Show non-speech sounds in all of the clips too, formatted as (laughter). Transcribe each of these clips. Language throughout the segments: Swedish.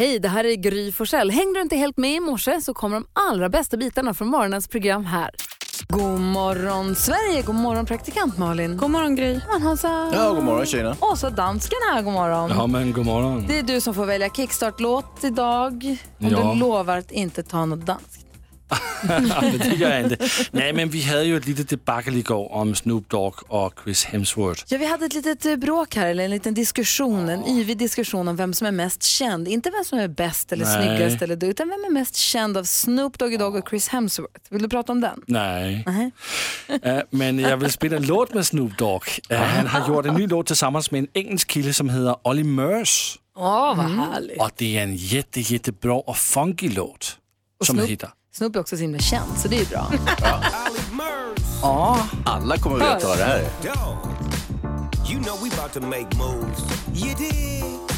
Hej, det här är Gry Forssell. Hängde du inte helt med i morse så kommer de allra bästa bitarna från morgonens program här. God morgon Sverige, god morgon praktikant Malin. God morgon Gry. God Hansa. Ja, god morgon tjejerna. Och så dansken här, god morgon. Ja, men god morgon. Det är du som får välja kickstart-låt idag. Om Ja. du lovar att inte ta något danskt. Men (laughs) det gör jag inte. Nej, men vi hade ju ett litet debacle igår om Snoop Dogg och Chris Hemsworth. Ja, vi hade ett litet eh, bråk här, eller en liten diskussion, en yvig diskussion om vem som är mest känd. Inte vem som är bäst eller Nej. snyggast, eller du, utan vem är mest känd av Snoop Doggy Dogg och Chris Hemsworth. Vill du prata om den? Nej. Nej. Eh, men jag vill spela en låt med Snoop Dogg. Eh, han har gjort en ny låt tillsammans med en engelsk kille som heter Olly Murs. Åh, vad härligt. Och det är en jätte, jättebra och funky låt. Som Snoop- heter... Snoop är också så himla känd, så det är ju bra. Ja, (laughs) Alla kommer veta vad det här you know we about to make moves. You dig?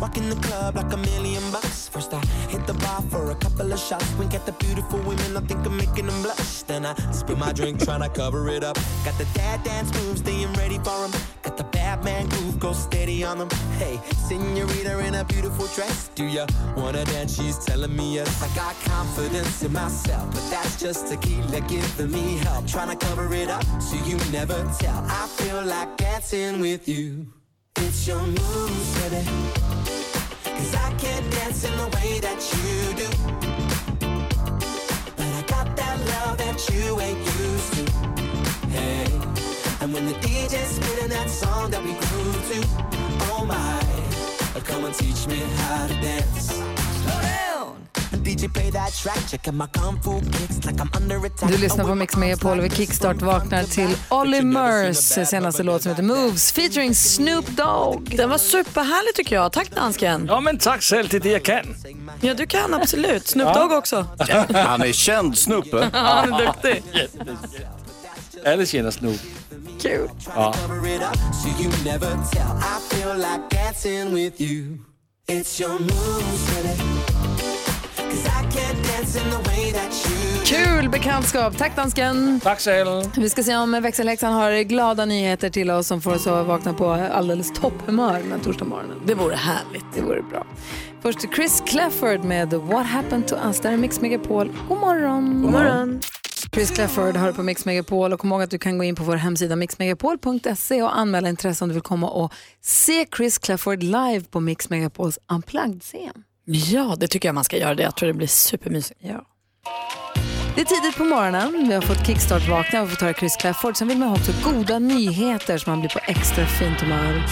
Walk in the club like a million bucks. First I hit the bar for a couple of shots. Wink at the beautiful women, I think I'm making them blush. Then I spill my drink, trying to cover it up. Got the dad dance moves, staying ready for 'em. Got the bad man groove, go steady on them. Hey, senorita in a beautiful dress. Do ya wanna dance? She's telling me yes. I got confidence in myself, but that's just tequila giving me help. Trying to cover it up so you never tell. I feel like dancing with you. It's your moves, baby. Cause I can't dance in the way that you do. But I got that love that you ain't used to. Hey. And when the DJ's spinning that song that we grew to, oh my, come and teach me how to dance. Slow down. DJ play that track, check out my kung fu kicks like I'm under attack. Du lyssnar på Mix Megapol och vi kickstart vaknar till Olly Murs senaste låt som heter Moves featuring Snoop Dogg. Den var superhärlig tycker jag. Tack dansken. ja men tack själv, är det jag kan. Ja, du kan absolut. Snoop Dogg också. (laughs) Han är känd Snoop. Han är duktig. Alla känner Snoop. Kul. cover Kul bekantskap. Tack dansken. Tack själv. Vi ska se om växelhäxan har glada nyheter till oss som får oss att vakna på alldeles topphumör den här torsdag morgonen. Det vore härligt. Det vore bra. Först Chris Clafford med What happened to us. Där är Mix Megapol. God morgon. God morgon. Chris Clafford hör på Mix Megapol och kom ihåg att du kan gå in på vår hemsida mixmegapol.se och anmäla intresse om du vill komma och se Chris Clafford live på Mix Megapols Unplugged-scen. Ja, det tycker jag man ska göra. Det. Jag tror det blir supermysigt. Ja. Det är tidigt på morgonen. Vi har fått kickstart-vakna och fått höra Chris Clafford. Sen vill man ha också goda nyheter så man blir på extra fint humör.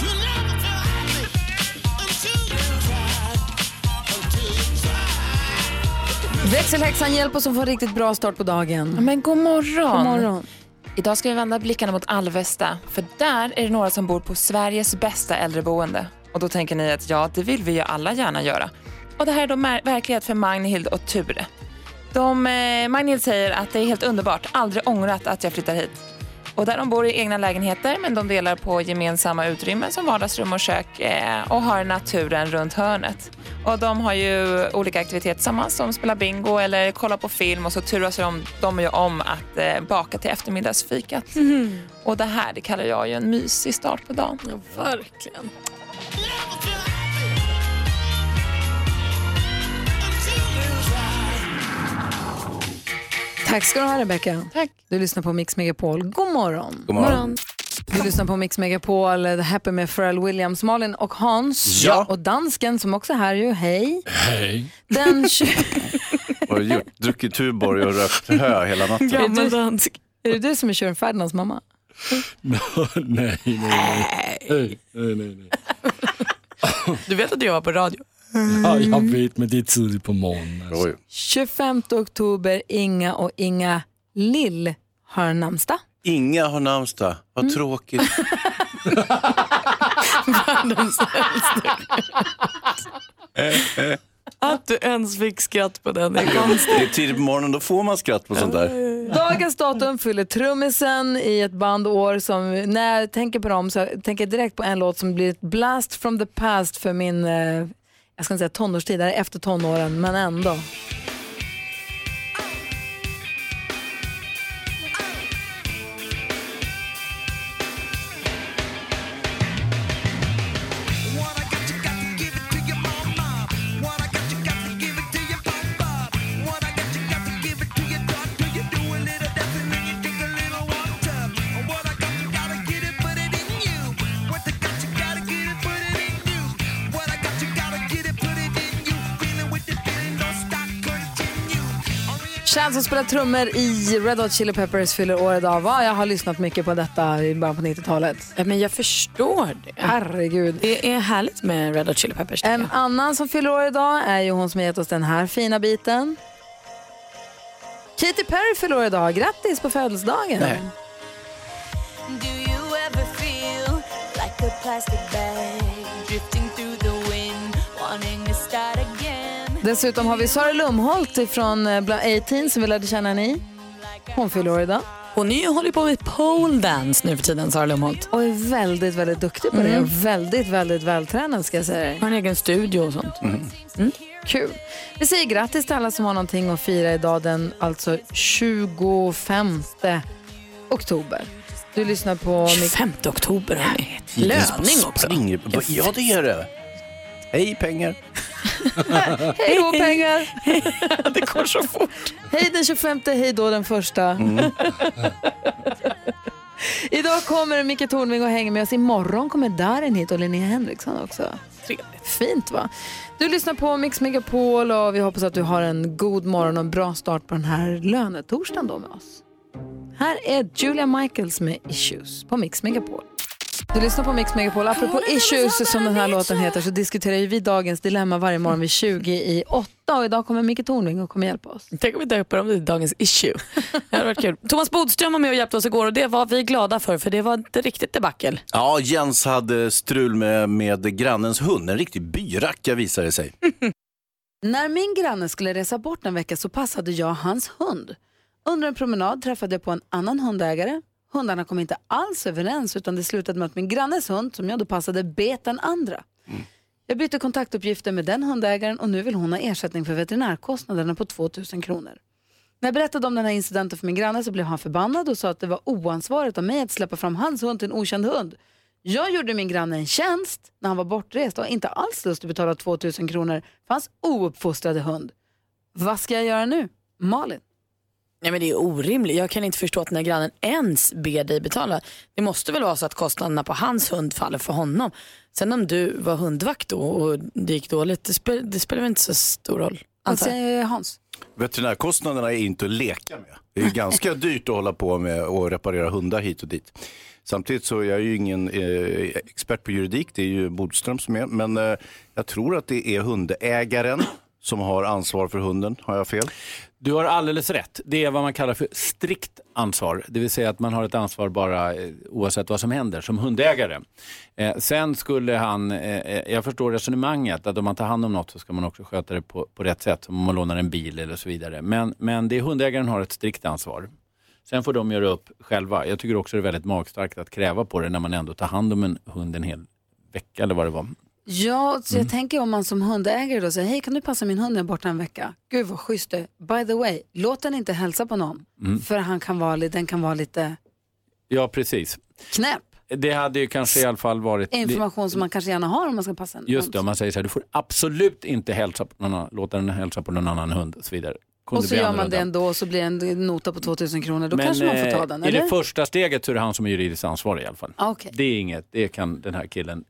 Växelhäxan hjälper oss att få en riktigt bra start på dagen. Men god morgon. God morgon. Idag ska vi vända blickarna mot Alvesta, för där är det några som bor på Sveriges bästa äldreboende. Och då tänker ni att ja, det vill vi ju alla gärna göra. Och det här är då verklighet för Magnhild och Ture. De, eh, Magnhild säger att det är helt underbart, aldrig ångrat att jag flyttar hit. Och där de bor i egna lägenheter, men de delar på gemensamma utrymmen som vardagsrum och kök eh, och har naturen runt hörnet. Och de har ju olika aktiviteter tillsammans, som spelar bingo eller kollar på film och så turas de, de ju om att eh, baka till eftermiddagsfikat. Och det här det kallar jag ju en mysig start på dagen. Ja, verkligen. Tack ska du ha Rebecca. Tack. Du lyssnar på Mix Megapol. God morgon. God morgon. Du lyssnar på Mix Megapol, The Happy med Pharrell Williams, Malin och Hans. Ja. Och dansken som också är här ju. Hej. Hej. Den 20... (laughs) Har du gjort? Druckit Tuborg och rökt hö hela natten. Gammal dansk. är det du som är Tjuren Ferdinands mamma? nej, nej, nej. Nej, nej, nej. nej. Du vet att jag var på radio? (laughs) Ja, jag vet, men det är tidigt på morgonen. Alltså. Oj. 25 oktober, Inga och Inga Lill har namnsdag. Inga har namnsdag. Vad tråkigt. (laughs) Världens äldsta. Att du ens fick skratt på den är konstigt. Det är tidigt på morgonen, då får man skratt på sånt där. Dagens datum fyller trummisen i ett band år som, när jag tänker på dem så tänker jag direkt på en låt som blir ett blast from the past för min, eh, jag ska inte säga tonårstid, det är efter tonåren, men ändå. Chad som spelar trummor i Red Hot Chili Peppers fyller år idag. Va? Jag har lyssnat mycket på detta i början på 90-talet. Ja, Men jag förstår det. Herregud. Det är härligt med Red Hot Chili Peppers. En jag. annan som fyller år idag är ju hon som har gett oss den här fina biten. Katy Perry fyller år idag. Grattis på födelsedagen. Nej. Do you ever feel like a plastic bag Dessutom har vi Sara Lumholt från 18 som vi lärde känna ni. Hon fyller år idag. Hon är ju, håller på med pole dance nu för tiden, Sara Lumholt. Och är väldigt, väldigt duktig på det. Och väldigt, väldigt vältränad ska jag säga dig. Har en egen studio och sånt. Kul. Vi säger grattis till alla som har någonting att fira idag den alltså 25 oktober. Du lyssnar på Mix 25 oktober hörni. Löning också. Springer. Ja, det är det. Hej pengar. (laughs) Hej då pengar! (laughs) Det går så fort. Hej den 25, hej då den första. (laughs) Idag kommer Micke Tornving och hänger med oss. Imorgon kommer Darin hit och Linnea Henriksson också. Trevligt. Fint va? Du lyssnar på Mix Megapol och vi hoppas att du har en god morgon och en bra start på den här lönetorsdagen då med oss. Här är Julia Michaels med Issues på Mix Megapol. Du lyssnar på Mix Megapol. Apropå Issues som den här låten heter så diskuterar ju vi dagens dilemma varje morgon vid 20 i 8 och idag kommer Micke Tornving och kommer hjälpa oss. Tänk om vi döper om det till dagens issue. Det hade varit kul. Thomas Bodström var med och hjälpte oss igår och det var vi glada för för det var ett riktigt debacle. Ja, Jens hade strul med, med grannens hund. En riktig byracka visade det sig. (laughs) När min granne skulle resa bort en vecka så passade jag hans hund. Under en promenad träffade jag på en annan hundägare. Hundarna kom inte alls överens utan det slutade med att min grannes hund, som jag då passade, bet den andra. Jag bytte kontaktuppgifter med den hundägaren och nu vill hon ha ersättning för veterinärkostnaderna på 2000 kronor. När jag berättade om den här incidenten för min granne så blev han förbannad och sa att det var oansvarigt av mig att släppa fram hans hund till en okänd hund. Jag gjorde min granne en tjänst när han var bortrest och har inte alls lust att betala 2000 kronor för hans ouppfostrade hund. Vad ska jag göra nu? Malin? Nej, men det är orimligt. Jag kan inte förstå att den här grannen ens ber dig betala. Det måste väl vara så att kostnaderna på hans hund faller för honom. Sen om du var hundvakt då och det gick dåligt, det, spel, det spelar väl inte så stor roll. Vad säger Hans? Veterinärkostnaderna är inte att leka med. Det är ganska (laughs) dyrt att hålla på med och reparera hundar hit och dit. Samtidigt så är jag ju ingen eh, expert på juridik, det är ju Bodström som är. Men eh, jag tror att det är hundägaren som har ansvar för hunden. Har jag fel? Du har alldeles rätt. Det är vad man kallar för strikt ansvar. Det vill säga att man har ett ansvar bara eh, oavsett vad som händer som hundägare. Eh, sen skulle han, eh, eh, jag förstår resonemanget att om man tar hand om något så ska man också sköta det på, på rätt sätt. Om man lånar en bil eller så vidare. Men, men det är hundägaren har ett strikt ansvar. Sen får de göra upp själva. Jag tycker också det är väldigt magstarkt att kräva på det när man ändå tar hand om en hund en hel vecka eller vad det var. Ja, så jag tänker om man som hundägare då säger hej kan du passa min hund när jag är borta en vecka? Gud vad schysst är. By the way, låt den inte hälsa på någon. För han kan vara, den kan vara lite Ja, precis. knäpp. Det hade ju kanske i alla fall varit... Information som man kanske gärna har om man ska passa en Just det, om hund. man säger så här, du får absolut inte hälsa på någon, annan- låta den hälsa på någon annan hund och så vidare. Kunde Och så gör man det ändå och så blir det en nota på 2000 kronor. Då Men, kanske man får ta eh, den, I eller? det första steget så är det han som är juridiskt ansvarig i alla fall. Ah, okej. Det är inget, det kan den här killen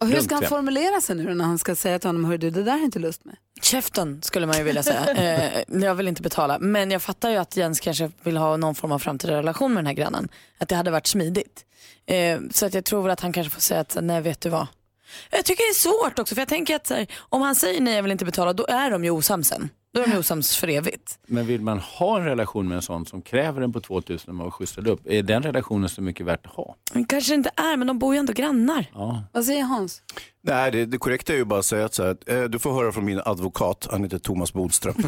Och hur ska han formulera sig nu när han ska säga till honom, hör du det där har jag inte lust med. Käften skulle man ju vilja säga. (laughs) Eh, jag vill inte betala. Men jag fattar ju att Jens kanske vill ha någon form av framtida relation med den här grannen. Att det hade varit smidigt. Eh, så att jag tror väl att han kanske får säga att nej vet du vad. Jag tycker det är svårt också för jag tänker att här, om han säger nej jag vill inte betala då är de ju osams sen. Då är de osams för evigt. Men vill man ha en relation med en sån som kräver en på 2000 när man skjutsade upp, är den relationen så mycket värt att ha? Men kanske inte är men de bor ju ändå grannar. Ja. Vad säger Hans? Nej, det, det korrekta är ju bara att säga att så här, eh, du får höra från min advokat, han heter Thomas Bodström. (laughs)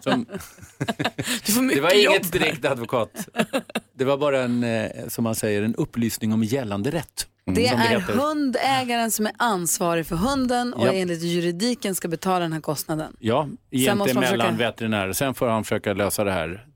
Som, (laughs) Du får det var jobb. inget direkt advokat. Det var bara en, eh, som man säger, en upplysning om gällande rätt. Det som det är hundägaren som är ansvarig för hunden och Ja. enligt juridiken ska betala den här kostnaden. Ja, måste inte man mellan försöka- veterinärer. Sen får han försöka lösa det här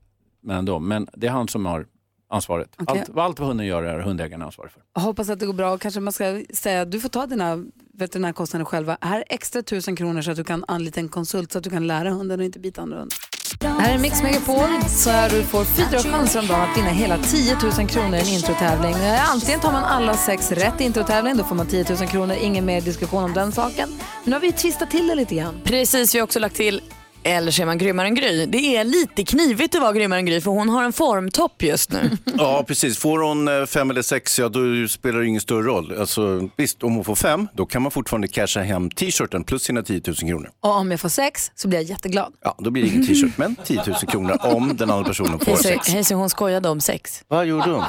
med dem. Men det är han som har ansvaret. Okej. Allt, allt vad hunden gör är hundägaren ansvarig för. Jag hoppas att det går bra och kanske man ska säga du får ta dina veterinärkostnader själva. Här är extra tusen kronor så att du kan anlita en konsult så att du kan lära hunden och inte bita andra hundar. Det Här är Mix Megapol så här du får fyra chanser om dagen att vinna hela 10 000 kronor i en introtävling. Eh, antingen tar man alla sex rätt i introtävling, då får man 10 000 kronor. Ingen mer diskussion om den saken. Men nu har vi twistat till det lite grann. Precis, vi har också lagt till eller så är man grymmare än Gry. Det är lite knivigt att vara grymmare än Gry för hon har en formtopp just nu. (laughs) Ja, precis. Får hon eh, fem eller sex, ja då spelar det ingen större roll. Alltså, visst, om hon får fem, då kan man fortfarande casha hem t-shirten plus sina 10 000 kronor. Och om jag får sex så blir jag jätteglad. Ja, då blir det ingen t-shirt, men 10 000 kronor om den andra personen får Hej sex. hej så hon skojade om sex. Vad gjorde hon?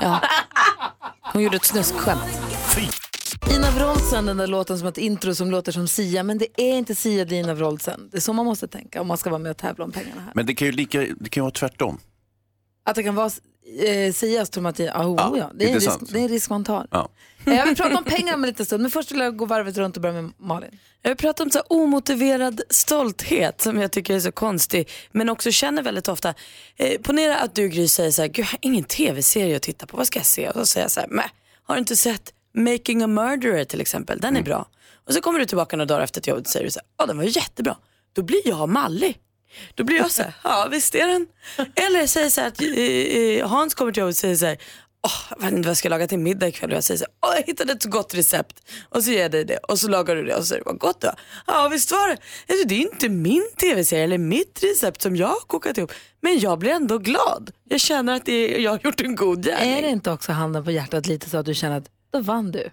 Hon gjorde ett snuskskämt. Ina Wroldsen, den där låten som ett intro som låter som Sia, men det är inte Sia, det är Ina Wroldsen. Det är så man måste tänka om man ska vara med och tävla om pengarna här. Men det kan ju lika, det kan ju vara tvärtom. Att det kan vara eh, Sias tror man att det, oh, Ja, ja, det, är risk, det är en risk man tar. Ja. Eh, Jag vill prata om pengar om en liten stund, men först vill jag gå varvet runt och börja med Malin. Jag vill prata om så här omotiverad stolthet som jag tycker är så konstig men också känner väldigt ofta. Eh, ponera att du Gry säger så här, Gud, jag har ingen tv-serie att titta på, vad ska jag se? Och så säger jag så här, "Mäh, har du inte sett Making a Murderer till exempel, den är bra. Och så kommer du tillbaka några dagar efter till jobbet och säger du så här, ja den var jättebra. Då blir jag mallig. Då blir jag så här, ja visst är den. Eller säger så här att eh, eh, Hans kommer till jobbet och säger så här, Åh, jag vet inte vad jag ska laga till middag ikväll och jag säger så här, Åh, jag hittade ett så gott recept och så ger jag dig det och så lagar du det och så säger vad gott det var. Ja visst var det. Alltså, det är inte min tv-serie eller mitt recept som jag har kokat ihop men jag blir ändå glad. Jag känner att är, jag har gjort en god gärning. Är det inte också handen på hjärtat lite så att du känner att då vann du?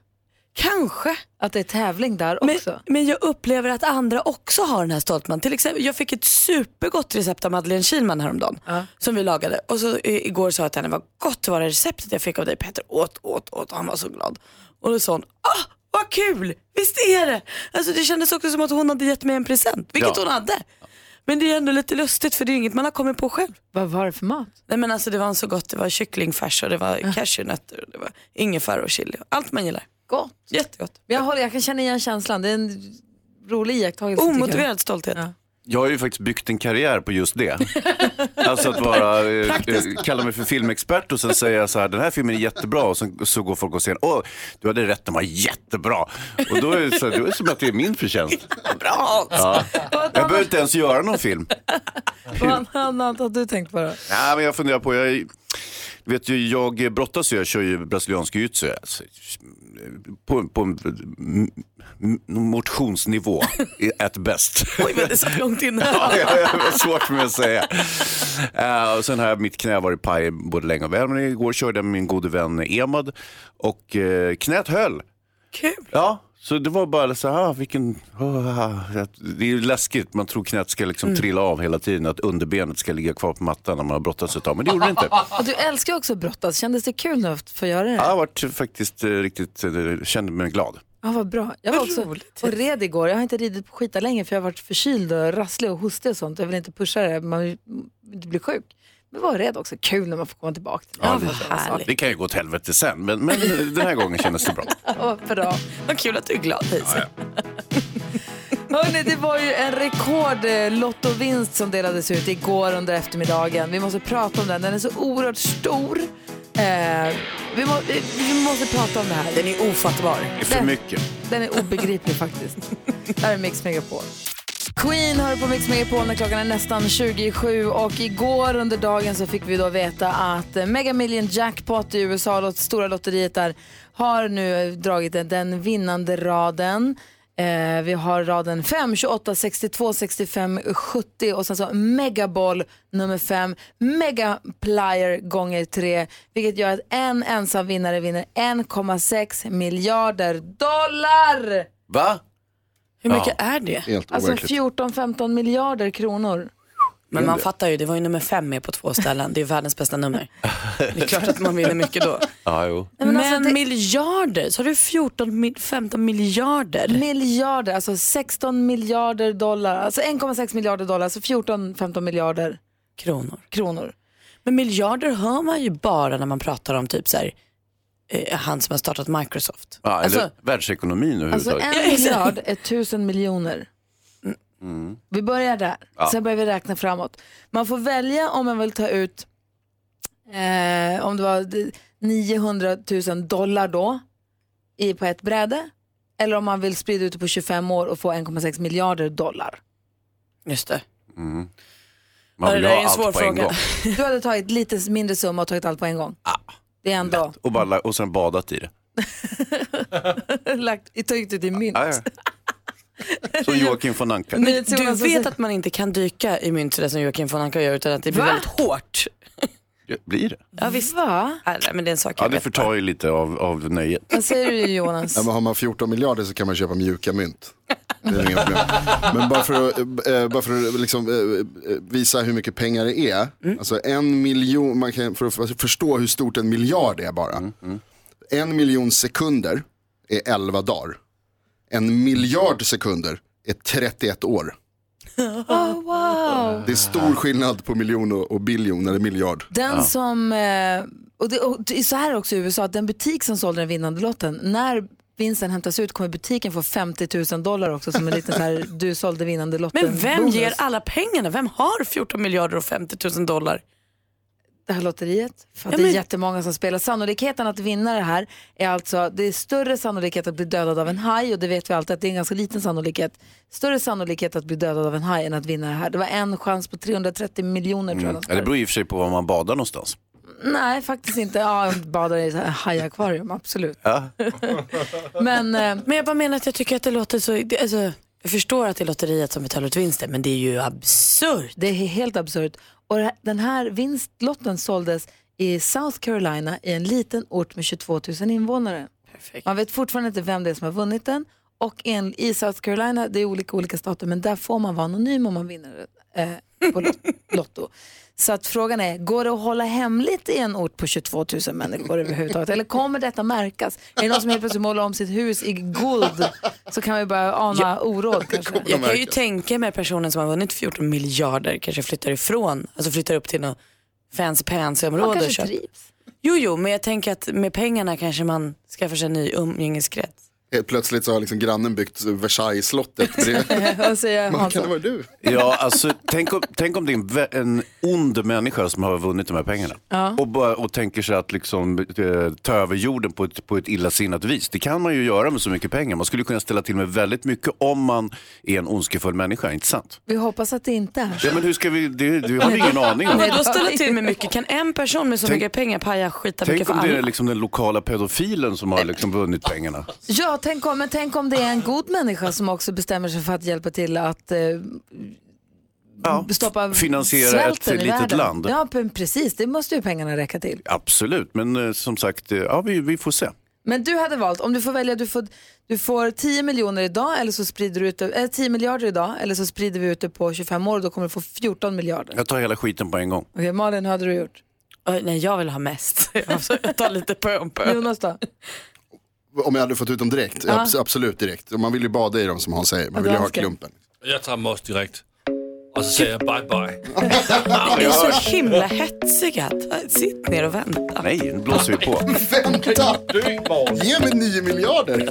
Kanske. Att det är tävling där Men, också? men jag upplever att andra också har den här stoltman. Till exempel, jag fick ett supergott recept av Madeleine Kilman häromdagen som vi lagade. Och så igår sa jag till henne, vad gott var det receptet jag fick av dig Peter. Åt, åt, åt. Han var så glad. Och då sa hon, ah vad kul, visst är det. Alltså det kändes också som att hon hade gett mig en present, vilket Ja. hon hade. Men det är ändå lite lustigt för det är inget man har kommit på själv. Vad var det för mat? Nej men alltså det var så gott, det var kycklingfärs och det var cashewnötter och det var ingefära och chili. Allt man gillar. Gott. Jättegott. Jag, håller, jag kan känna igen känslan, det är en rolig iakttagelse. Omotiverad stolthet. Ja. Jag har ju faktiskt byggt en karriär på just det. (laughs) Alltså att vara, eh, eh, kalla mig för filmexpert och sen säger jag så här, den här filmen är jättebra och sen så går folk och säger, åh, du hade rätt, den var jättebra. Och då är det, så, då är det som att det är min förtjänst. (laughs) Bra! Ja. Jag behöver inte ens göra någon film. Vad annat har du tänkt på då? Nej, men jag funderar på, jag, vet ju, jag brottas ju, jag kör ju brasiliansk jiu-jitsu. Alltså, på, på motionsnivå, (laughs) at best. Oj men det satt långt inne. (laughs) Ja, jag jag har svårt för mig att säga. Eh, och sen har mitt knä varit paj både länge och väl, men igår körde jag med min gode vän Emad och eh, knät höll. Kul. Ja, så det var bara så här, ah, vilken, ah, det är ju läskigt, man tror knät ska liksom trilla av hela tiden, att underbenet ska ligga kvar på mattan när man har brottats ett tag, men det gjorde det inte. (laughs) Och du älskar också att brottas, kändes det kul nu att få göra det? Ja, Jag har varit faktiskt eh, riktigt, eh, kände mig glad. Ja, vad bra. Jag var Vad också roligt. och red igår. Jag har inte ridit på skita länge för jag har varit förkyld och rasslig och hostig och sånt. Jag vill inte pusha det, man vill inte bli sjuk. Men var rädd också, kul när man får komma tillbaka till Ja, det. Det kan ju gå åt helvete sen, men, men den här gången kändes det bra. (laughs) Ja, bra. Vad kul att du är glad Hayes. (laughs) Hörrni, det var ju en rekord eh, lottovinst som delades ut igår under eftermiddagen. Vi måste prata om den, den är så oerhört stor. Eh, vi, må, vi, vi måste prata om det här. Den är ofattbar. Det är för Den- mycket. Den är obegriplig faktiskt. (laughs) Det här är Mix Megapol. Queen hör på Mix Megapol när klockan är nästan 27 och igår under dagen så fick vi då veta att Mega Million Jackpot i USA, stora lotteriet där, har nu dragit den- den vinnande raden. Eh, vi har raden 5, 28, 62, 65, 70 och sen så Megaboll nummer 5, Megaplier gånger 3, vilket gör att en ensam vinnare vinner 1,6 miljarder dollar! Va? Hur mycket är det? Helt Alltså overkligt. 14-15 miljarder kronor. Men man fattar ju, det var ju nummer fem med på två ställen. Det är världens bästa nummer. (laughs) Det är klart att man vinner mycket då. Ja, jo. Men, men alltså, det- miljarder, så har du 14, mil- 15 miljarder? Miljarder, alltså 16 miljarder dollar. Alltså 1,6 miljarder dollar, alltså 14-15 miljarder Kronor. kronor. Men miljarder hör man ju bara när man pratar om typ så här, eh, han som har startat Microsoft. Ja, eller Alltså- världsekonomin Alltså överhuvudtaget. en miljard är tusen miljoner. Vi börjar där, sen börjar vi räkna framåt. Man får välja om man vill ta ut eh, om det var d- 900 000 dollar då i, på ett bräde eller om man vill sprida ut det på 25 år och få 1,6 miljarder dollar. Just det. Man Ja, vill ju ha en svår allt på en gång. Du hade tagit lite mindre summa och tagit allt på en gång. Det är ändå Och, bara, och sen badat i det. (laughs) lagt, tagit ut i mynt. Ja, ja. (laughs) Som Joakim von Anka. Men du vet säger- att man inte kan dyka i mynt sådär som Joakim von Anka gör utan att det blir Va? väldigt hårt. Blir det? Ja visst. Va? Nej, men det är en sak Ja, jag det vet. förtar ju lite av, av nöjet. Vad säger du Jonas? Ja, men har man 14 miljarder så kan man köpa mjuka mynt. (laughs) Det är inga problem. Men bara för att, eh, bara för att liksom, eh, eh, visa hur mycket pengar det är. Alltså en miljon, man kan, för att förstå hur stort en miljard är bara. En miljon sekunder är 11 dagar. En miljard sekunder är 31 år. (laughs) Oh, wow. Det är stor skillnad på miljon och, och biljon eller miljard. Den som, eh, och det, och det är så här också i USA, att den butik som sålde den vinnande lotten, när vinsten hämtas ut kommer butiken få 50 000 dollar också som en liten så här, (laughs) du sålde vinnande lotten Men vem bonus. ger alla pengarna? Vem har 14 miljarder och 50 000 dollar? det här lotteriet? För Ja, det är men- jättemånga som spelar. Sannolikheten att vinna det här är alltså, det är större sannolikhet att bli dödad av en haj och det vet vi alltid att det är en ganska liten sannolikhet. Större sannolikhet att bli dödad av en haj än att vinna det här. Det var en chans på 330 miljoner tror jag. Mm. Ja, det beror i och för sig på var man badar någonstans. Nej, faktiskt inte. Ja, badar i så här hajakvarium, absolut. Ja. (laughs) Men, eh, Men jag bara menar att jag tycker att det låter så, det, alltså, jag förstår att det är lotteriet som betalar ut vinsten men det är ju absurt. Det är helt absurt. Och det här- den här vinstlotten såldes i South Carolina i en liten ort med 22 000 invånare. Perfekt. Man vet fortfarande inte vem det är som har vunnit den. Och en, i South Carolina, det är olika olika stater, men där får man vara anonym om man vinner eh, på lot- (laughs) Lotto. Så att frågan är, går det att hålla hemligt i en ort på 22 000 människor överhuvudtaget? Eller kommer detta märkas? Är det någon som helt plötsligt målar om sitt hus i guld så kan vi börja ana oråd kanske. Jag kan ju tänka mig personen som har vunnit 14 miljarder kanske flyttar ifrån, alltså flyttar upp till något fancy pansy Man kanske trivs. Jo, jo, men jag tänker att med pengarna kanske man skaffar sig en ny umgängeskrets. Helt plötsligt så har liksom grannen byggt Versailles-slottet (laughs) säger Man, kan det vara du? Ja, alltså, tänk, om, tänk om det är en, vä- en ond människa som har vunnit de här pengarna. Och, bara, och tänker sig att liksom, eh, ta över jorden på ett, på ett illasinnat vis. Det kan man ju göra med så mycket pengar. Man skulle kunna ställa till med väldigt mycket om man är en ondskefull människa, inte sant? Vi hoppas att det inte är så. Ja, men hur ska vi, det, det har vi ingen aning om. Nej, då ställer till med (laughs) mycket. Kan en person med så Tänk- mycket pengar paja skita Tänk mycket för om det är alla? liksom den lokala pedofilen som har liksom vunnit pengarna. Ja, tänk om, men tänk om det är en god människa som också bestämmer sig för att hjälpa till att eh, Ja, stoppa finansiera ett litet världen. land. Ja, precis. Det måste ju pengarna räcka till. Absolut, men eh, som sagt, eh, ja, vi, vi får se. Men du hade valt, om du får välja, du får, du får 10 miljoner idag eller så sprider du ut det, äh, 10 miljarder idag eller så sprider vi ut det på 25 år och då kommer du få 14 miljarder. Jag tar hela skiten på en gång. Okej, Malin, hur hade du gjort? Oj, nej, jag vill ha mest. (laughs) Jag tar lite pö om pö. Jonas då? Om jag hade fått ut dem direkt? Ja. Abs- absolut direkt. Man vill ju bada i dem som han säger. Man vill ju ha klumpen. Jag tar Moss direkt. Och så säger jag bye bye. (laughs) Ni är så himla hetsiga. Sitt ner och vänta. Nej, nu blåser vi på. (laughs) Vänta! Ge mig 9 miljarder!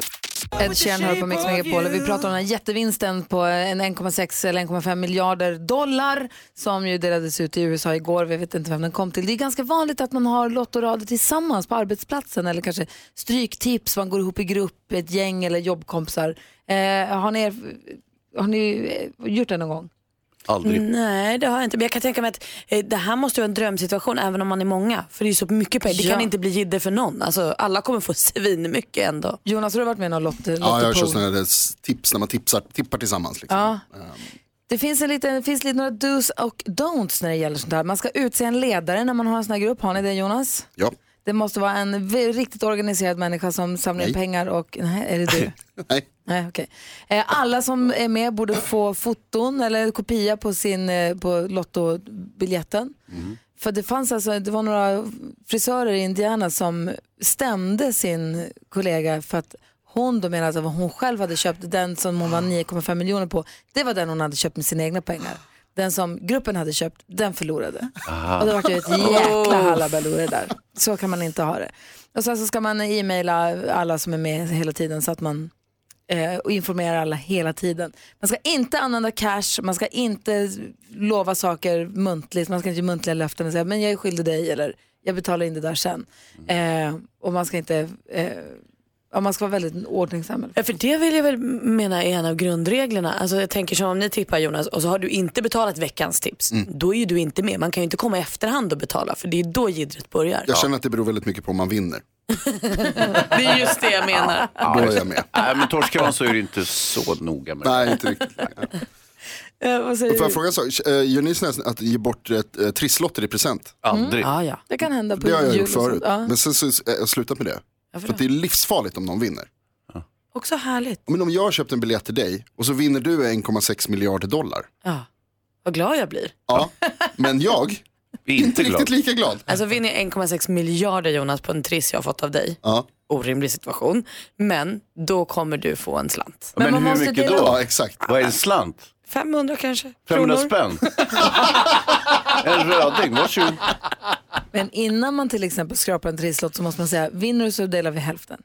Ed Sheeran hör på Mix Megapol och vi pratar om den här jättevinsten på en 1,6 eller 1,5 miljarder dollar som ju delades ut i USA igår. Vi vet inte vem den kom till. Det är ganska vanligt att man har lottorader tillsammans på arbetsplatsen eller kanske stryktips, man går ihop i grupp, ett gäng eller jobbkompisar. Eh, har, ni, har ni eh, gjort det någon gång? Aldrig. Nej, det har jag inte. Men jag kan tänka mig att eh, det här måste vara en drömsituation även om man är många. För det är ju så mycket pengar. Det Ja. kan inte bli jidder för någon. Alltså, alla kommer få (laughs) svinmycket ändå. Jonas, har du varit med i någon lott, Ja, jag kör lottopool? sådana där tips när man tipsar, tippar tillsammans. Liksom. Ja. Det finns, en liten, det finns lite några dos och don'ts när det gäller sånt här. Man ska utse en ledare när man har en sån här grupp. Har ni det Jonas? Ja. Det måste vara en riktigt organiserad människa som samlar in pengar och... Nej, är det du? (laughs) Nej. Nej, okej. Eh, Alla som är med borde få foton eller kopia på, sin, eh, på lottobiljetten. För det fanns alltså, det var några frisörer i Indiana som stämde sin kollega för att hon då menade att vad hon själv hade köpt, den som hon var 9,5 miljoner på, det var den hon hade köpt med sina egna pengar. Den som gruppen hade köpt, den förlorade. Och det var ju ett jäkla halabaloo det där. Så kan man inte ha det. Och sen så ska man e-maila alla som är med hela tiden så att man eh, och informerar alla hela tiden. Man ska inte använda cash, man ska inte lova saker muntligt, man ska inte ge muntliga löften och säga men jag är skyldig dig eller jag betalar in det där sen. Eh, och man ska inte, eh, ja, man ska vara väldigt ordningsam. Ja, för det vill jag väl mena är en av grundreglerna. Alltså, jag tänker som om ni tippar Jonas och så har du inte betalat veckans tips. Då är ju du inte med. Man kan ju inte komma i efterhand och betala för det är då jiddret börjar. Jag känner att det beror väldigt mycket på om man vinner. (laughs) Det är just det jag menar. Då är jag med. Nej, men torskar man så är det inte så noga med det. Nej, inte riktigt. Eh, (laughs) vad säger Får jag fråga en sak? Eh, Gör ni såna här att ge bort ett, eh, trisslotter i present? Aldrig. Ja, ja. Det kan hända på Det har jag jul gjort och sånt. förut. Ja. Men sen så eh, jag slutat med det. För att det är livsfarligt om någon vinner. Också härligt. Men om jag har köpt en biljett till dig och så vinner du 1,6 miljarder dollar. Ja. Vad glad jag blir. Ja, men jag (laughs) Vi är inte inte glad. riktigt lika glad. Alltså vinner jag 1,6 miljarder Jonas på en triss jag har fått av dig. Ja, Orimlig situation. Men då kommer du få en slant. Men Men, man hur måste mycket dela då? ja exakt. Vad är en slant? 500 kanske? 500 kronor. spänn? (laughs) en röding, varsågod. Men innan man till exempel skrapar en trisslott så måste man säga, vinner du så delar vi hälften.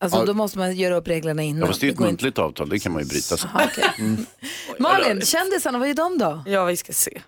Alltså Ja. då måste man göra upp reglerna innan. Ja, fast det är ett muntligt avtal, det kan man ju bryta. Så. Aha, okej. (laughs) Malin, kändisarna, vad är de då? Ja, vi ska se.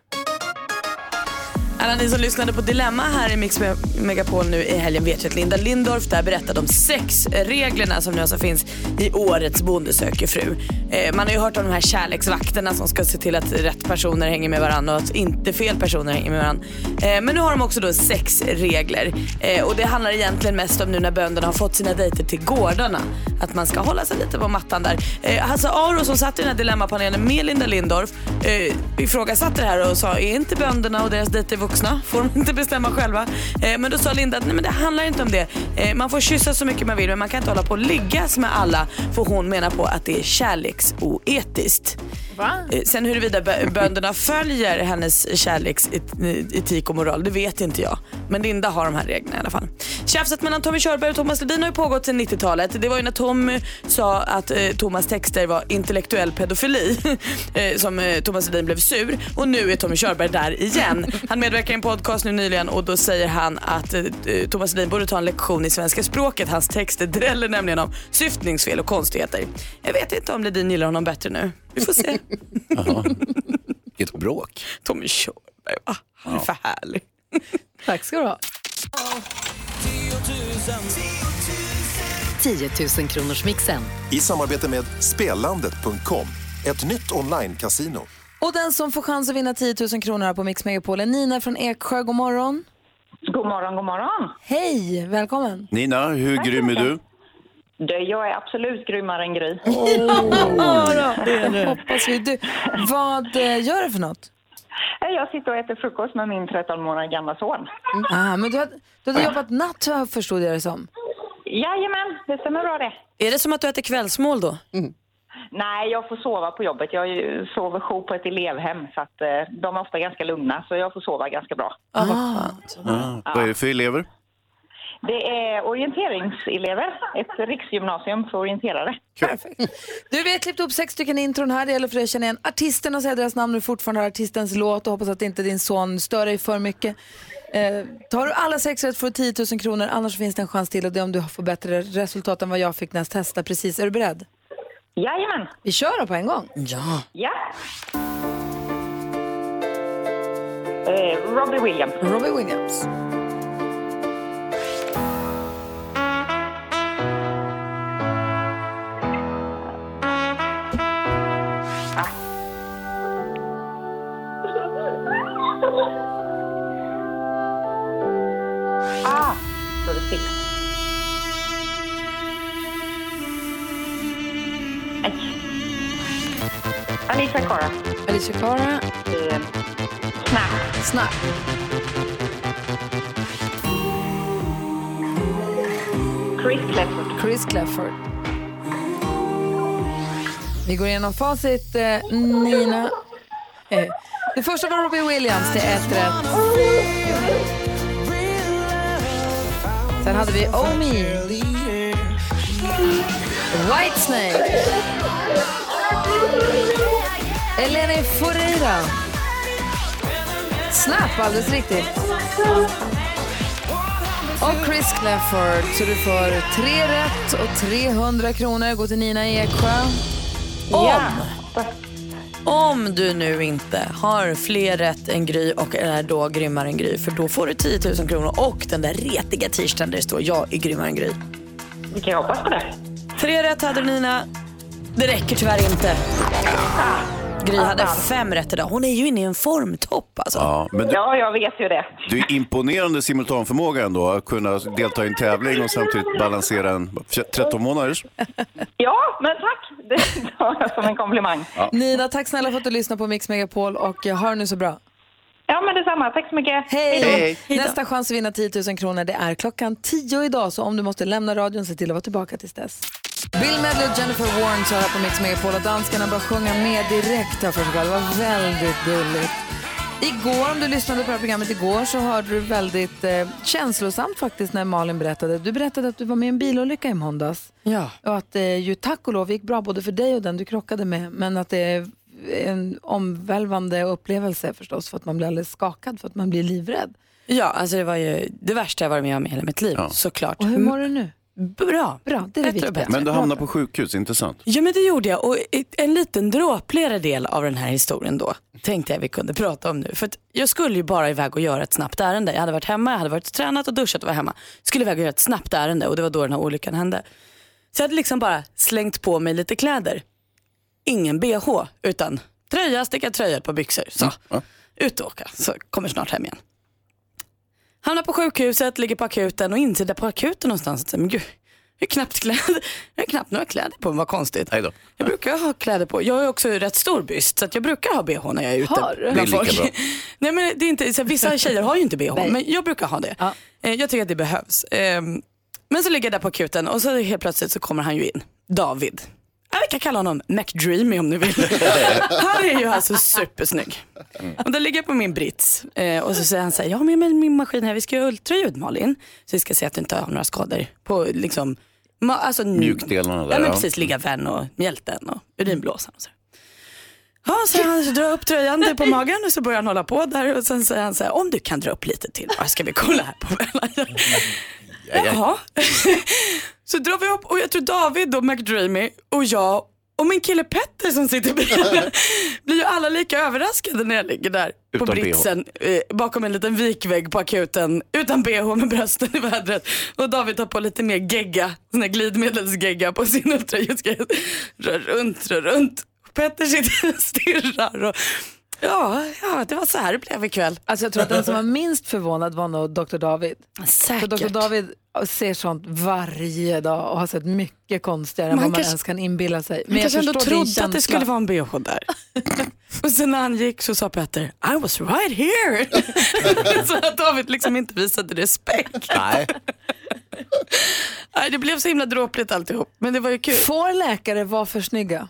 Alla ni som lyssnade på Dilemma här i Mix Megapol nu i helgen vet ju att Linda Lindorff där berättade om sex reglerna som nu alltså finns i årets Bonde söker fru. Eh, man har ju hört om de här kärleksvakterna som ska se till att rätt personer hänger med varandra och att inte fel personer hänger med varandra. Eh, men nu har de också då sex regler eh, och det handlar egentligen mest om nu när bönderna har fått sina dejter till gårdarna. Att man ska hålla sig lite på mattan där. Eh, Hasse Aro som satt i den här dilemmapanelen med Linda Lindorff eh, ifrågasatte det här och sa är inte bönderna och deras dejter vuxna? Får de inte bestämma själva? Eh, men då sa Linda att nej men det handlar inte om det. Eh, man får kyssa så mycket man vill men man kan inte hålla på och liggas med alla för hon menar på att det är kärleksoetiskt. Eh, Sen huruvida bö- (laughs) bönderna följer hennes kärleksetik och moral, det vet inte jag. Men Linda har de här reglerna i alla fall. Tjafset mellan Tommy Körberg och Thomas Ledin har ju pågått sedan 90-talet. Det var ju när Tommy sa att eh, Thomas texter var intellektuell pedofili (laughs) eh, som eh, Thomas Ledin blev sur. Och nu är Tommy Körberg där igen. Han medverkar i en podcast nu nyligen och då säger han att eh, Thomas Ledin borde ta en lektion i svenska språket. Hans texter dräller nämligen om syftningsfel och konstigheter. Jag vet inte om Ledin gillar honom bättre nu. Vi får se. Ett bråk. Tommy Körberg, va? Han är för härlig. Tack ska du ha. 10 000 kronors mixen. I samarbete med Spelandet.com, ett nytt online-casino. Och den som får chans att vinna 10 000 kronor här på Mix Megapol är Nina från Eksjö. God morgon. God morgon, god morgon. Hej, välkommen. Nina, hur Tack grym är mycket. du? Du, jag är absolut grymmare än Gry. (laughs) (laughs) det hoppas vi. Du, vad eh, gör du för något? Jag sitter och äter frukost med min 13 månader gamla son. Ah, men du hade, du hade jobbat natt förstod jag det som. Jajamän, det stämmer bra det. Är det som att du äter kvällsmål då? Nej, jag får sova på jobbet. Jag sover jour på ett elevhem så att eh, de är ofta ganska lugna så jag får sova ganska bra. Ja, skönt. Ah, vad är det för elever? Det är orienteringselever, ett riksgymnasium för orienterare. Du, vi har klippt upp sex stycken intron här. Det gäller för dig att känna igen artisterna och säga deras namn och fortfarande hör artistens låt och hoppas att inte din son stör dig för mycket. Eh, tar du alla sex rätt får du 10 000 kronor, annars finns det en chans till och det är om du får bättre resultat än vad jag fick när jag testade precis. Är du beredd? Jajamän. Vi kör då på en gång. Ja. Ja. Eh, Robbie Williams. Robbie Williams. Cara. Alicia Cara. Eh, Snap. Snap. Chris Clefford. Chris Clefford. Vi går igenom facit. Eh, Nina. Eh, det första var Robbie Williams till ett rätt. Sen hade vi Oh Me. Whitesnake. Eleni Foureira. Snap, alldeles riktigt. Och Chris Clefford. Så du får tre rätt och 300 kronor. Gå till Nina i Eksjö. Om, om du nu inte har fler rätt än Gry och är då grymmare än Gry, för då får du 10 000 kronor och den där retiga t-shirten där det står jag är grymmare än Gry. Vi kan hoppas på det. Tre rätt hade du Nina. Det räcker tyvärr inte. Gry hade fem rätt idag. Hon är ju inne i en formtopp alltså. Ja, men du, Ja, jag vet ju det. du är imponerande simultanförmåga ändå, att kunna delta i en tävling och samtidigt balansera en 13 månaders. (laughs) Ja, men tack. Det tar jag som en komplimang. Nina, tack snälla för att du lyssnade på Mix Megapol och eh, ha det nu så bra. Ja, men detsamma. Tack så mycket. Hej! Nästa chans att vinna 10 000 kronor det är klockan 10 idag, så om du måste lämna radion, se till att vara tillbaka tills dess. Bill Medley och Jennifer Warren kör här på Mix Megapol och danskarna börjar sjunga med direkt här för sig själva. Det var väldigt gulligt. Igår, om du lyssnade på det här programmet igår, så hörde du väldigt eh, känslosamt faktiskt när Malin berättade. Du berättade att du var med i en bilolycka i måndags. Ja. Och att det ju tack och lov gick bra både för dig och den du krockade med. Men att det är en omvälvande upplevelse förstås för att man blir alldeles skakad, för att man blir livrädd. Ja, alltså det var ju det värsta jag varit med om i hela mitt liv såklart. Och hur mår du nu? Bra. Bra, det är det Bättre viktiga. bättre. Men du hamnar på sjukhus, inte sant? Ja men det gjorde jag och en liten dråpligare del av den här historien då tänkte jag vi kunde prata om nu. För att jag skulle ju bara iväg och göra ett snabbt ärende. Jag hade varit hemma, jag hade varit tränat och duschat och var hemma. Skulle iväg och göra ett snabbt ärende och det var då den här olyckan hände. Så jag hade liksom bara slängt på mig lite kläder. Ingen bh utan tröja, sticka tröja, par byxor. Så ut och åka, så kommer snart hem igen. Hamnar på sjukhuset, ligger på akuten och inser där på akuten någonstans att men gud, jag har knappt kläder, (laughs) jag har knappt några kläder på mig, vad konstigt. Jag brukar ha kläder på, jag är också rätt stor byst så att jag brukar ha bh när jag är ute Har du? bland (laughs) folk. Nej men det är inte, så här, vissa tjejer har ju inte bh men jag brukar ha det. Ja. Eh, Jag tycker att det behövs. Ehm, Men så ligger jag där på akuten och så helt plötsligt så kommer han ju in, David. Ja, Vi kan kalla honom McDreamy om ni vill. (laughs) Han är ju alltså supersnygg. Och där ligger jag på min brits eh, och så säger han så här, ja men med min maskin här, vi ska göra ultraljud Malin. Så vi ska se att du inte har några skador på liksom, ma- alltså, Mjukdelarna där, Ja men precis, liggaven och mjälten och urinblåsan och så. Ja, så han så drar upp tröjan på (laughs) magen och så börjar han hålla på där och sen säger han så här, om du kan dra upp lite till bara ska vi kolla här på. (laughs) Jaha. Så drar vi upp och jag tror David och McDreamy och jag och min kille Petter som sitter bredvid (laughs) blir ju alla lika överraskade när jag ligger där på Utan britsen eh, bakom en liten vikvägg på akuten utan bh med brösten i vädret och David tar på lite mer gegga, sån här glidmedelsgegga på sin ultraljudsgrej. Rör runt, rör runt. Petter sitter och stirrar och ja, ja, det var så här det blev ikväll. Alltså jag tror att den som var minst förvånad var nog Dr. David. För Säkert. Dr. David ser sånt varje dag och har sett mycket konstigare än Men vad man ens kan inbilla sig. Men kanske ändå trodde att det skulle vara en bh där. (laughs) och sen när han gick så sa Petter, I was right here. (laughs) så att David liksom inte visade respekt. Nej. (laughs) Nej, det blev så himla dråpligt alltihop, men det var ju kul. Får läkare vara för snygga?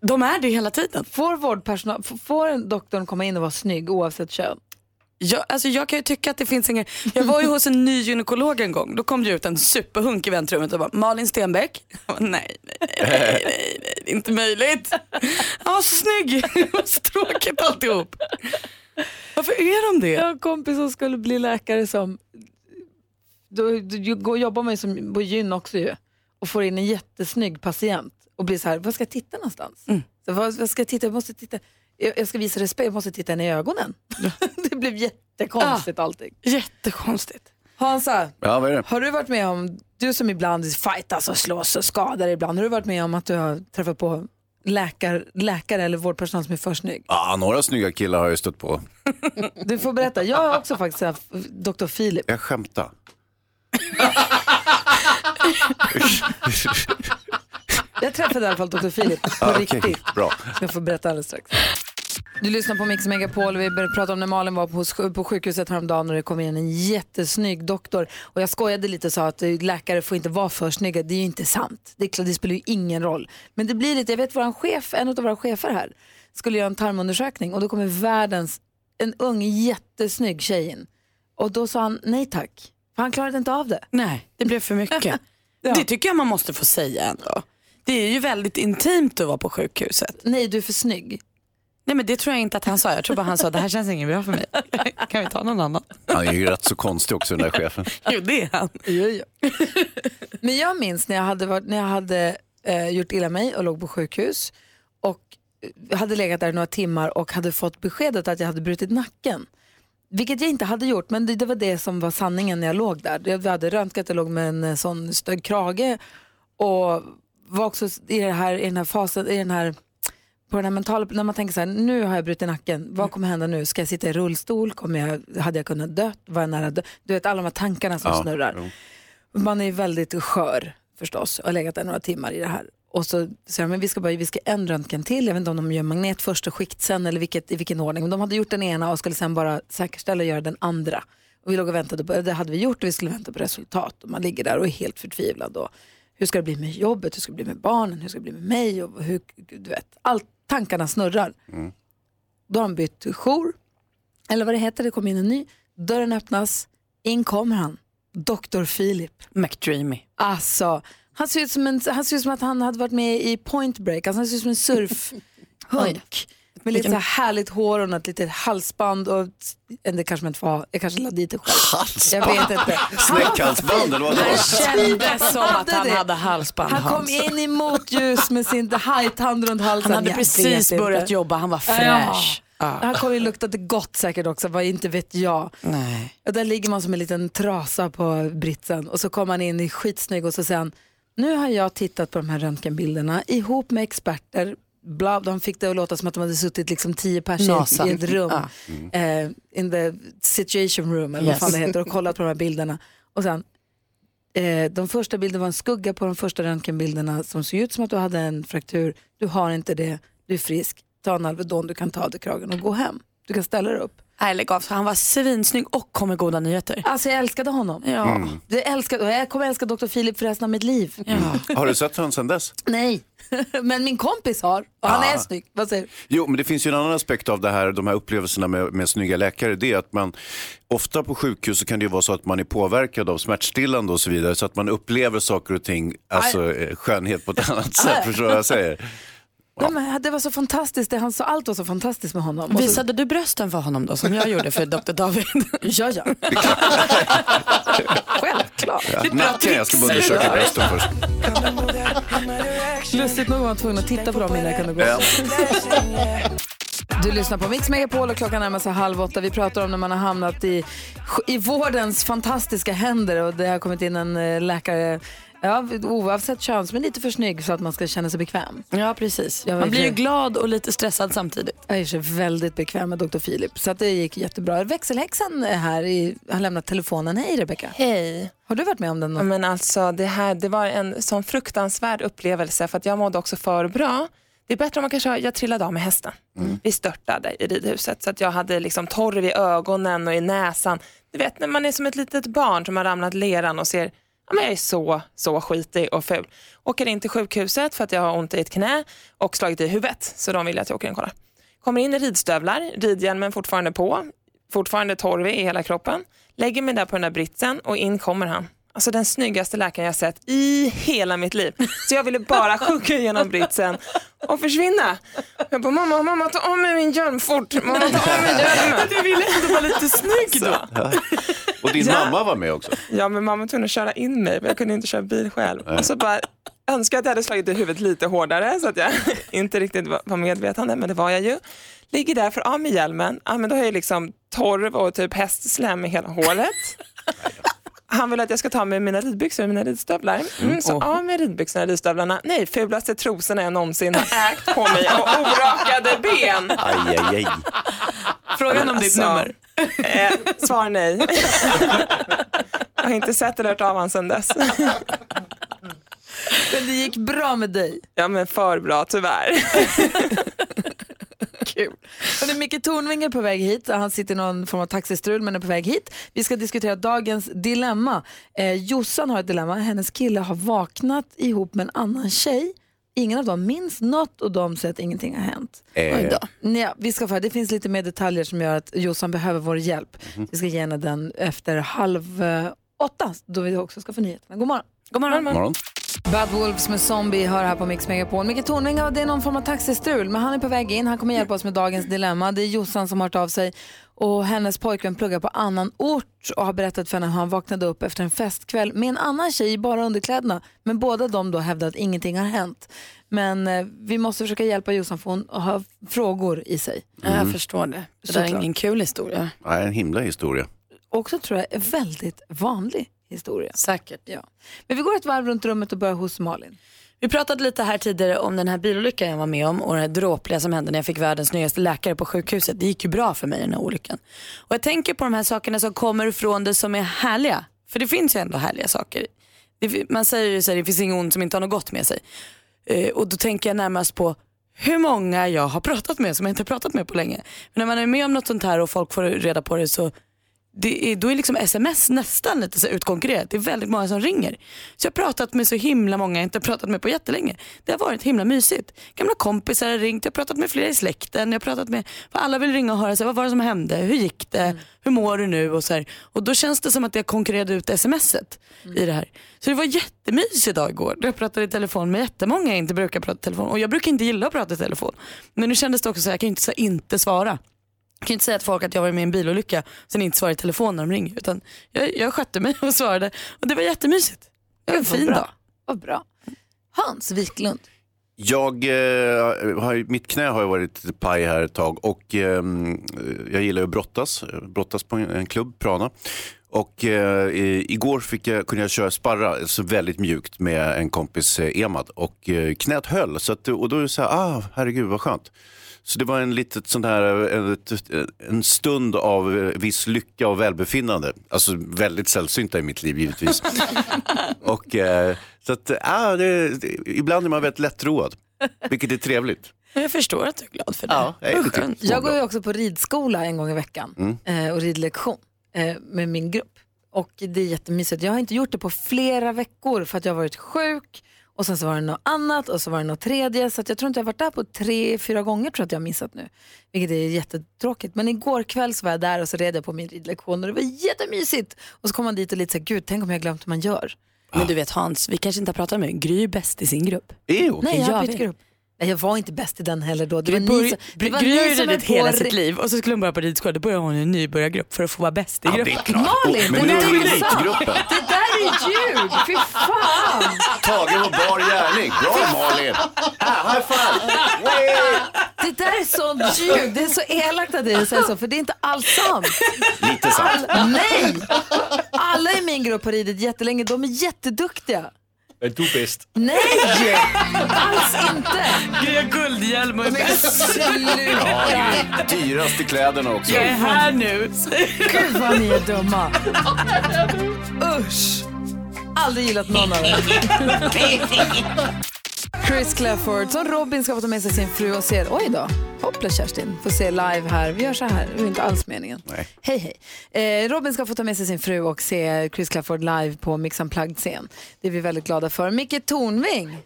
De är det hela tiden. Får vårdpersonal, får doktorn komma in och vara snygg oavsett kön? Jag, alltså jag kan ju tycka att det finns ingen... Jag var ju hos en ny gynekolog en gång. Då kom det ut en superhunk i väntrummet och bara Malin Stenbeck. Bara, nej, nej, nej, nej, nej, det är inte möjligt. Han var så snygg. (laughs) Det var så tråkigt alltihop. Varför är de det? Jag har en kompis som skulle bli läkare som, då, då jobbar man ju som på gyn också ju och får in en jättesnygg patient och blir så här, vad ska jag titta någonstans? Så vad, vad ska jag titta? Jag måste titta. Jag, jag ska visa respekt, jag måste titta henne i ögonen. (laughs) det blev jättekonstigt allting. Jättekonstigt. Hansa, Ja, vad är det? har du varit med om, du som ibland fightas och slåss och skadar ibland, har du varit med om att du har träffat på läkar, läkare eller vårdpersonal som är för snygg? Ja, några snygga killar har jag stött på. (laughs) Du får berätta, jag har också faktiskt haft Dr. Filip. Jag skämtar. (laughs) Jag träffade i alla fall Dr. Filip på Ja, okej, riktigt. Bra. Jag får berätta alldeles strax. Du lyssnar på Mix Megapol. Vi började prata om när Malin var på, på sjukhuset häromdagen och det kom in en jättesnygg doktor. Och jag skojade lite och sa att eh, läkare får inte vara för snygga. Det är ju inte sant. Det, är klart, det spelar ju ingen roll. Men det blir lite, jag vet vår chef, en av våra chefer här, skulle göra en tarmundersökning och då kommer världens, en ung jättesnygg tjej in. Och då sa han nej tack, för han klarade inte av det. Nej, det blev för mycket. (laughs) Det tycker jag man måste få säga ändå. Det är ju väldigt intimt att vara på sjukhuset. Nej, du är för snygg. Nej men det tror jag inte att han sa. Jag tror bara han sa det här känns inget bra för mig. (laughs) Kan vi ta någon annan? Han är ju rätt så konstig också den där chefen. (laughs) Jo det är han. Jo, jo. (laughs) Men jag minns när jag hade, varit, när jag hade eh, gjort illa mig och låg på sjukhus och eh, hade legat där några timmar och hade fått beskedet att jag hade brutit nacken. Vilket jag inte hade gjort, men det, det var det som var sanningen när jag låg där. Jag hade röntgat, jag låg med en eh, sån stöd krage och var också i, det här, i den här fasen, i den här på den här mentala, när man tänker så här, nu har jag brutit nacken, vad kommer hända nu? Ska jag sitta i rullstol? Kommer jag, hade jag kunnat dö? Var jag nära dö? Du vet alla de här tankarna som Ja, snurrar. jo. Man är ju väldigt skör förstås och har legat där några timmar i det här. Och så säger de, men vi ska bara, vi ska en röntgen till, jag vet inte om de gör magnet först och skikt sen eller vilket, i vilken ordning. Men de hade gjort den ena och skulle sen bara säkerställa och göra den andra. Och vi låg och väntade på, det hade vi gjort och vi skulle vänta på resultat. Och man ligger där och är helt förtvivlad. Och hur ska det bli med jobbet, hur ska det bli med barnen, hur ska det bli med mig och hur, du vet, allt, tankarna snurrar. Då har de bytt jour, eller vad det heter, det kom in en ny. Dörren öppnas, in kommer han, Dr. Philip. McDreamy. Alltså, han ser, ut som en, han ser ut som att han hade varit med i Point Break, alltså han ser ut som en surfhunk. (laughs) Med lite så här härligt hår och något litet halsband och det kanske man inte får ha, jag kanske la dit det själv. Jag vet inte. Snäckhalsband eller vad det var? Kändes som att han hade halsband Han kom in i motljus med sin hajthand runt halsen. Han hade precis börjat jobba, han var fräsch. Ja. Han kommer ju luktade gott säkert också, vad inte vet jag. Nej. Och där ligger man som en liten trasa på britsen och så kommer han in i skitsnygg och så säger han, nu har jag tittat på de här röntgenbilderna ihop med experter, bla, de fick det att låta som att de hade suttit liksom tio personer i ett rum, Ja. eh, in the situation room eller Yes. vad fan det heter och kollat på de här bilderna. Och sen, eh, de första bilderna var en skugga på de första röntgenbilderna som såg ut som att du hade en fraktur, du har inte det, du är frisk, ta en Alvedon, du kan ta av dig kragen och gå hem. Du kan ställa dig upp. Nej, lägg av. Han var svinsnygg och kom med goda nyheter. Alltså jag älskade honom. Ja. Mm. Det älskar, och jag kommer älska Dr. Philip för resten av mitt liv. Har du sett honom sedan dess? Nej, (laughs) men min kompis har och han Ah. är snygg. Vad säger du? Jo, men det finns ju en annan aspekt av det här, de här upplevelserna med, med snygga läkare. Det är att man ofta på sjukhus så kan det ju vara så att man är påverkad av smärtstillande och så vidare. Så att man upplever saker och ting, alltså eh, skönhet på ett annat sätt. (laughs) Förstår du vad jag säger? Nej, men det var så fantastiskt, det han sa, allt var så fantastiskt med honom. Och så, Visade du brösten för honom då som jag gjorde för Dr. David? (laughs) ja, ja. (laughs) Självklart. Ja, nacken, jag ska bara undersöka brösten först. Lustigt nog var han tvungen att titta på dem innan jag kunde gå. Ja. Du lyssnar på Mix Megapol och klockan närmar sig halv åtta. Vi pratar om när man har hamnat i, i vårdens fantastiska händer och det har kommit in en eh, läkare, ja, oavsett kön, är lite för snygg så att man ska känna sig bekväm. Ja, precis. Jag Man blir ju glad och lite stressad samtidigt. Jag är så väldigt bekväm med Dr. Philip, så att det gick jättebra. Växelhäxan är här, i, har lämnat telefonen. Hej Rebecka. Hej. Har du varit med om den? Ja, Men alltså, det, här, det var en sån fruktansvärd upplevelse för att jag mådde också för bra. Det är bättre om man kanske, har- jag trillade av med hästen. Vi störtade i ridhuset så att jag hade liksom torr i ögonen och i näsan. Du vet när man är som ett litet barn som har ramlat leran och ser men jag är så, så skitig och ful. Åker in till sjukhuset för att jag har ont i ett knä och slagit i huvudet. Så de vill att jag åker in och kollar. Kommer in i ridstövlar, ridhjälmen fortfarande på, fortfarande torvig i hela kroppen. Lägger mig där på den där britsen och in kommer han. Alltså den snyggaste läkaren jag sett i hela mitt liv. Så jag ville bara (laughs) sjunka igenom britsen och försvinna. Jag bara, mamma, mamma ta av mig min hjälm fort. Mamma ta av mig hjälmen. (laughs) Du ville ändå vara lite snygg då. (laughs) Ja. Och din Ja. mamma var med också. Ja, men mamma var tvungen att köra in mig, för jag kunde inte köra bil själv. Och så bara önskar att jag hade slagit i huvudet lite hårdare så att jag inte riktigt var medvetande, men det var jag ju. Ligger där för av med hjälmen, ja, men då har jag liksom torv och typ hästslem i hela håret. Han vill att jag ska ta med mina ridbyxor och mina ridstövlar. Mm, så av med ridbyxorna och ridstövlarna. Nej, fulaste trosorna jag någonsin har ägt på mig och orakade ben. Aj, aj, aj. Frågan om ditt Alltså, nummer. Eh, svar nej. jag har inte sett eller hört av honom sedan dess. Men det gick bra med dig. Ja men för bra tyvärr. (laughs) Kul. Hörrni, Micke Tornving är på väg hit. Han sitter i någon form av taxistrul men är på väg hit. Vi ska diskutera dagens dilemma. Eh, Jossan har ett dilemma. Hennes kille har vaknat ihop med en annan tjej. Ingen av dem minns något och de säger att ingenting har hänt. Eh, Ja, vi ska få, det finns lite mer detaljer som gör att Jossan behöver vår hjälp. Vi ska ge henne den efter halv eh, åtta då vi också ska få nyheterna. God morgon. God morgon. morgon. Bad Wolves med Zombie hör här på Mix Megapol. Micke Tornving, det är någon form av taxistrul, men han är på väg in. Han kommer hjälpa oss med dagens dilemma. Det är Jossan som har hört av sig och hennes pojkvän pluggar på annan ort och har berättat för henne hur han vaknade upp efter en festkväll med en annan tjej bara underkläderna. Men båda de då hävdar att ingenting har hänt. Men eh, vi måste försöka hjälpa Jossan för hon har frågor i sig. Ja, Jag förstår det. Det där är ingen kul historia. Nej, en himla historia. Också tror jag är väldigt vanlig historia. Säkert. Ja. Men vi går ett varv runt rummet och börjar hos Malin. Vi pratade lite här tidigare om den här bilolyckan jag var med om och det här dråpliga som hände när jag fick världens nyaste läkare på sjukhuset. Det gick ju bra för mig den här olyckan. Och jag tänker på de här sakerna som kommer ifrån det som är härliga. För det finns ju ändå härliga saker. Man säger ju så här, det finns ingen ont som inte har något gott med sig. Eh, och då tänker jag närmast på hur många jag har pratat med som jag inte har pratat med på länge. Men när man är med om något sånt här och folk får reda på det så det är, då är liksom sms nästan lite så utkonkurrerat. Det är väldigt många som ringer. Så jag har pratat med så himla många jag inte pratat med på jättelänge. Det har varit himla mysigt. Gamla kompisar har ringt, jag har pratat med flera i släkten. Jag har pratat med, för alla vill ringa och höra sig, vad var det som hände, hur gick det, hur mår du nu och så här. Och då känns det som att jag konkurrerade ut smset i det här. Så det var jättemysigt idag igår. Jag pratade i telefon med jättemånga jag inte brukar prata i telefon. Och jag brukar inte gilla att prata i telefon. Men nu kändes det också så här, jag kan inte, så här, inte svara. Jag kan inte säga till folk att jag var med i en bilolycka sen inte svarar i telefon när de ringer. Utan jag, jag skötte mig och svarade och det var jättemysigt. Det var en fin bra. dag. Vad bra. Hans Wiklund. Jag, eh, har, mitt knä har ju varit paj här ett tag och eh, jag gillar ju att brottas, brottas på en, en klubb, Prana. Och eh, i- igår fick jag, kunde jag köra sparra så väldigt mjukt med en kompis eh, Emad och eh, knät höll. Så att, och då är det så här, ah, herregud vad skönt. Så det var en litet sån här, en, en stund av eh, viss lycka och välbefinnande. Alltså väldigt sällsynta i mitt liv givetvis. (laughs) och, eh, så att, ah, det, det, ibland är man väldigt lättroad, vilket är trevligt. Jag förstår att du är glad för det. Ja, jag är. Jag går ju också på ridskola en gång i veckan Mm. eh, och ridlektion eh, med min grupp. Och det är jättemysigt. Jag har inte gjort det på flera veckor för att jag har varit sjuk och sen så var det något annat och så var det något tredje. Så att jag tror inte jag har varit där på tre, fyra gånger tror jag att jag har missat nu. Vilket är jättetråkigt. Men igår kväll så var jag där och så red jag på min ridlektion och det var jättemysigt. Och så kom man dit och lite så här, gud tänk om jag glömt hur man gör. Men du vet Hans, vi kanske inte har pratat med Gry är bäst i sin grupp. Ew. Nej, jag har bytt grupp. Jag var inte bäst i den heller då. Det Gry var ni bör- som, det var Gry ni som ridit är på hela sitt liv och så skulle hon börja på ridskola, då började hon i en nybörjargrupp för att få vara bäst i Ja, det är gruppen. klart. Malin, Men det är där är sant. elitgruppen. Det där är ljug, fy fan. Tagen på bar gärning. Bra Malin! Ah, high five! Det där är sånt ljug, det är så elakt att det säger så, för det är inte alls sant. Lite sant. All, nej! Alla i min grupp har ridit jättelänge, de är jätteduktiga. Är du bäst? Nej! Alls inte! Gry har guldhjälm och är bäst. sluta! Dyrast i kläderna också. Jag är här nu. Gud vad ni är dumma. Usch! Aldrig gillat någon av er. (laughs) Chris Clafford, som Robin ska få ta med sig sin fru och ser, oj då, hoppla Kerstin, får se live här. Vi gör så här, det är inte alls meningen. Nej. Hej hej. Eh, Robin ska få ta med sig sin fru och se Chris Clafford live på Mix Unplugged-scen. Det är vi väldigt glada för. Micke Tornving,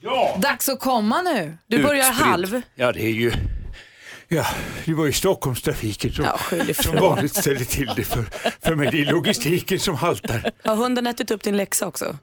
Ja! dags att komma nu. Du börjar Utspridd. halv. Ja, det är ju... Ja, det var ju Stockholmstrafiken som, Ja, som vanligt ställde till det för, för mig. Det är logistiken som haltar. Har hunden ätit upp din läxa också?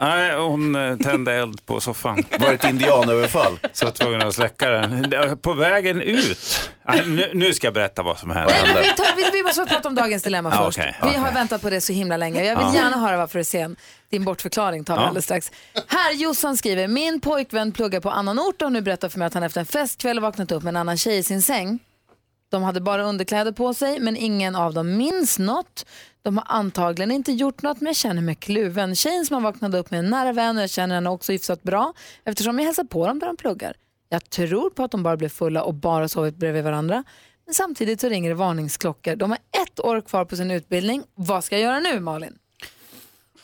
Nej, hon eh, tände eld på soffan. Var det ett indianöverfall? Så jag var tvungen att släcka den. På vägen ut. Nu, nu ska jag berätta vad som hände. Nej, men vi, tar, vi, vi måste prata om dagens dilemma Ja, först. okej, vi okej. har väntat på det så himla länge. Jag vill Ja. gärna höra varför du är sen. Din bortförklaring tar vi Ja. alldeles strax. Här, Jossan skriver, min pojkvän pluggar på annan ort och nu berättar för mig att han efter en festkväll vaknat upp med en annan tjej i sin säng. De hade bara underkläder på sig, men ingen av dem minns något. De har antagligen inte gjort något, men jag känner mig kluven. Tjejen som har vaknat upp med en nära vän och jag känner henne också hyfsat bra eftersom jag hälsar på dem där de pluggar. Jag tror på att de bara blev fulla och bara sovit bredvid varandra. Men samtidigt så ringer det varningsklockor. De har ett år kvar på sin utbildning. Vad ska jag göra nu, Malin?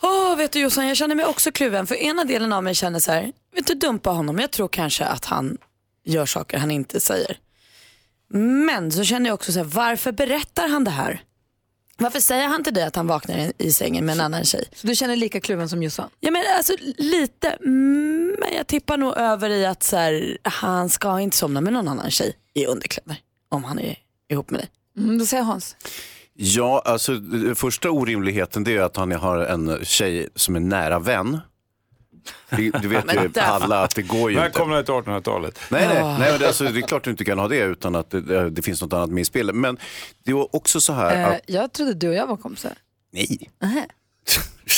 Åh, vet du Jossan, jag känner mig också kluven. För ena delen av mig känner så här, vet du dumpa honom, jag tror kanske att han gör saker han inte säger. Men så känner jag också så här, varför berättar han det här? Varför säger han till dig att han vaknar i- sängen med en annan tjej? Så du känner lika kluven som Jossan? Ja men alltså lite, men jag tippar nog över i att så här, han ska inte somna med någon annan tjej i underkläder om han är ihop med dig. Mm, då säger Hans. Ja, alltså första orimligheten det är att han har en tjej som är nära vän. Det, du vet ju alla att det går ju inte. Välkomna till 1800-talet. Nej, nej, nej men det, alltså, det är klart du inte kan ha det utan att det, det finns något annat med i spelet. Men det är också så här Eh, att, jag trodde du och jag var kompisar. nej. Nähä.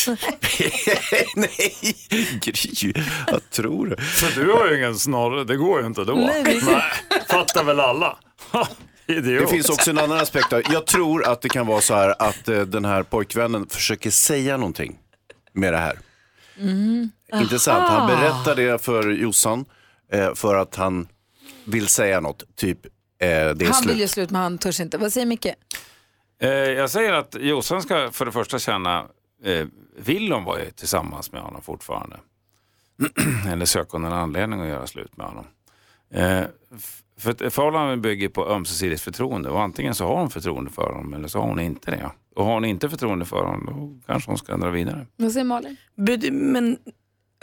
(laughs) nej, Gry, vad tror du? Du har ju ingen snorre, det går ju inte då. Nej, det- fattar väl alla. Idiot. Det finns också en annan aspekt. där. Jag tror att det kan vara så här att eh, den här pojkvännen försöker säga någonting med det här. Intressant. Han berättar det för Jossan eh, för att han vill säga något. Typ, eh, det är Han slut. vill ju slut men han törs inte. Vad säger Micke? Eh, jag säger att Jossan ska för det första känna, eh, vill hon vara tillsammans med honom fortfarande? (clears throat) Eller söker hon en anledning att göra slut med honom? Eh, för ett förhållande bygger på ömsesidigt förtroende och antingen så har hon förtroende för honom eller så har hon inte det. Och har hon inte förtroende för honom då kanske hon ska dra vidare. Vad säger Malin? Men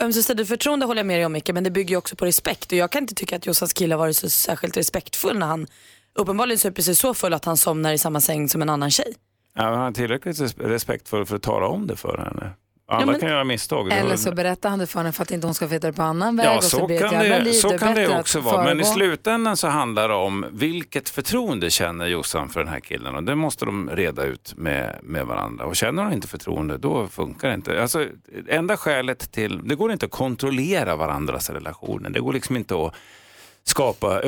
ömsesidigt förtroende håller jag med dig om Micke, men det bygger ju också på respekt. Och jag kan inte tycka att Jossans kille har varit så särskilt respektfull när han uppenbarligen super sig så full att han somnar i samma säng som en annan tjej. Ja, men han är tillräckligt respektfull för att tala om det för henne. Alla men- kan göra misstag. Eller så berättar han det för henne för att inte hon ska veta det på annan väg. Ja, och så, blir kan det, liv. så kan det också vara. Men i slutändan så handlar det om vilket förtroende känner Jossan för den här killen. Och det måste de reda ut med, med varandra. Och känner hon inte förtroende, då funkar det inte. Alltså, enda skälet till... Det går inte att kontrollera varandras relationer. Det går liksom inte att skapa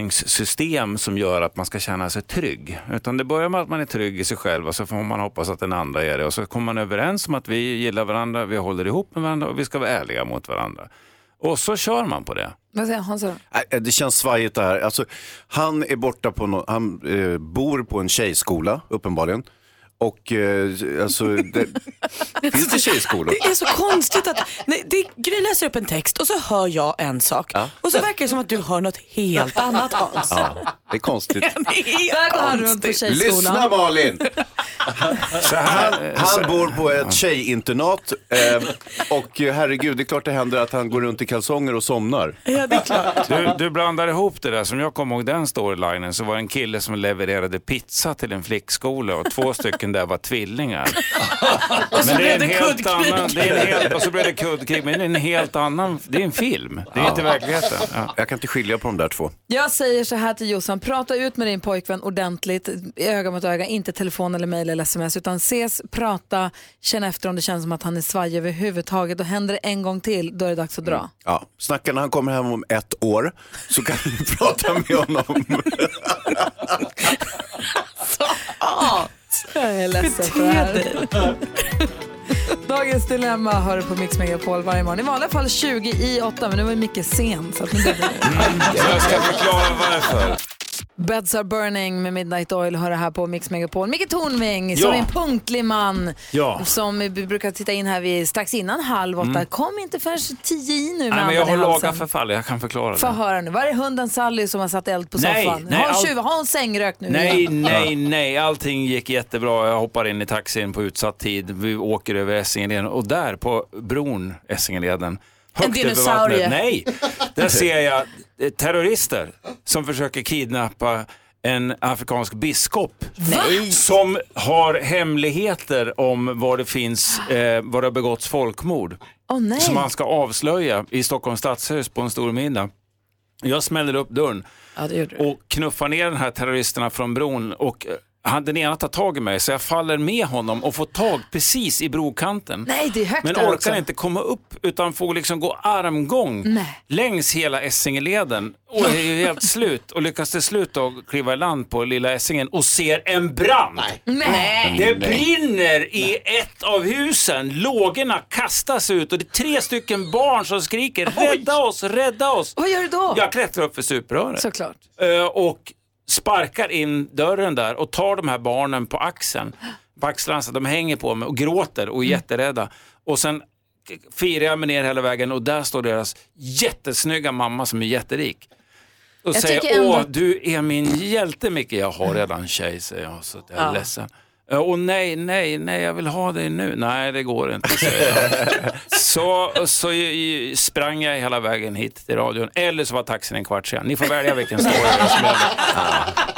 övervakningssystem som gör att man ska känna sig trygg. Utan det börjar med att man är trygg i sig själv och så får man hoppas att den andra är det. Och så kommer man överens om att vi gillar varandra, vi håller ihop med varandra och vi ska vara ärliga mot varandra. Och så kör man på det. Vad säger Hans då? Nej, Det känns svajigt det här. Alltså, han är borta på no- han eh, bor på en tjejskola uppenbarligen. Och eh, alltså, det, (laughs) finns det tjejskolor? Det är så konstigt att nej, det, Gry läser upp en text och så hör jag en sak och så verkar det som att du hör något helt annat Hans. Ja, det är konstigt. (laughs) Det är konstigt. Lyssna Malin! Så här, Han, han bor på ett tjejinternat eh, och herregud, det är klart det händer att han går runt i kalsonger och somnar. Ja, det är klart. Du, du blandar ihop det där. Som jag kommer ihåg den storylinen så var det en kille som levererade pizza till en flickskola och två stycken där var tvillingar. (laughs) Men det är en helt annan, det är en helt, och så blev det kuddkrig, men det är en helt annan, det är en film. Det är inte verkligheten. Ja. Jag kan inte skilja på de där två. Jag säger så här till Jossan, prata ut med din pojkvän ordentligt, öga mot öga, inte telefon eller mejl eller sms, utan ses, prata, känn efter om det känns som att han är svajig överhuvudtaget och händer det en gång till, då är det dags att dra. Ja, snacka när han kommer hem om ett år så kan vi (laughs) prata med honom. (laughs) (laughs) Jag är ledsen för det här. (laughs) Dagens dilemma hör du på Mix Megapol varje morgon. I vanliga fall 20 i 8, men nu var ju mycket sen. Så att nu blev det... Jag ska förklara varför. Beds are burning med Midnight Oil hör det här på Mix Megapol. Micke Tornving, Ja. som är en punktlig man, Ja. som vi brukar titta in här vid, strax innan halv åtta. Kom inte förrän tio i nu med Mm. Nej, men jag har laga förfall, jag kan förklara Få det. höra nu, var är hunden Sally som har satt eld på Nej, soffan? nej, har, hon tjuv, har hon sängrökt nu? Nej, igen? nej, nej. Allting gick jättebra. Jag hoppar in i taxin på utsatt tid. Vi åker över Essingeleden och där på bron, Essingeleden, över dinosaurie. Nej, där ser jag eh, terrorister som försöker kidnappa en afrikansk biskop som har hemligheter om var det finns, eh, var det har begåtts folkmord. Nej. Som man ska avslöja i Stockholms stadshus på en stor middag. Jag smäller upp dörren Ja, och knuffar ner den här terroristerna från bron och eh, han, den ena tar tag i mig så jag faller med honom och får tag precis i brokanten. Nej, det är högt Men där orkar också. inte komma upp utan får liksom gå armgång Nej. längs hela Essingeleden och är helt slut och lyckas till slut då kliva i land på lilla Essingen och ser en brand. Nej. Det brinner i ett av husen. Lågorna kastas ut och det är tre stycken barn som skriker rädda oss, rädda oss. Vad gör du då? Jag klättrar upp för stupröret Såklart. eh, och sparkar in dörren där och tar de här barnen på axeln. På axlarna så de hänger på mig och gråter och är jätterädda. Och sen firar jag mig ner hela vägen och där står deras jättesnygga mamma som är jätterik. Och Jag säger, ändå- åh du är min hjälte Micke. Jag har redan tjej säger jag, så jag är Ja. ledsen. "Ja, Och nej, nej, nej, jag vill ha dig nu. Nej, det går inte. (laughs) Så, så sprang jag hela vägen hit till radion, eller så var taxin en kvart sen. Ni får välja vilken story (laughs) som gäller.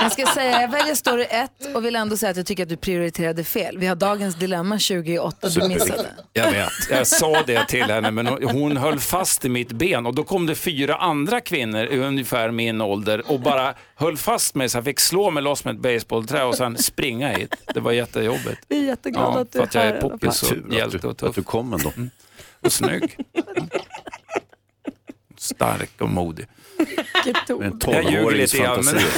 Jag ska säga, jag väljer story 1 och vill ändå säga att jag tycker att du prioriterade fel. Vi har dagens dilemma 28 du missade. Jag vet, jag sa det till henne men hon- hon höll fast i mitt ben och då kom det fyra andra kvinnor i ungefär min ålder och bara höll fast mig så jag fick slå mig loss med ett basebollträ och sen springa hit. Det var jättejobbigt. Vi är jätteglada Ja, att du för är att jag här. i är alla fall. poppis och att hjälte du, och att tuff du kom ändå. och snygg. Stark och modig. En Jag ljuger lite grann, fantasi. (laughs)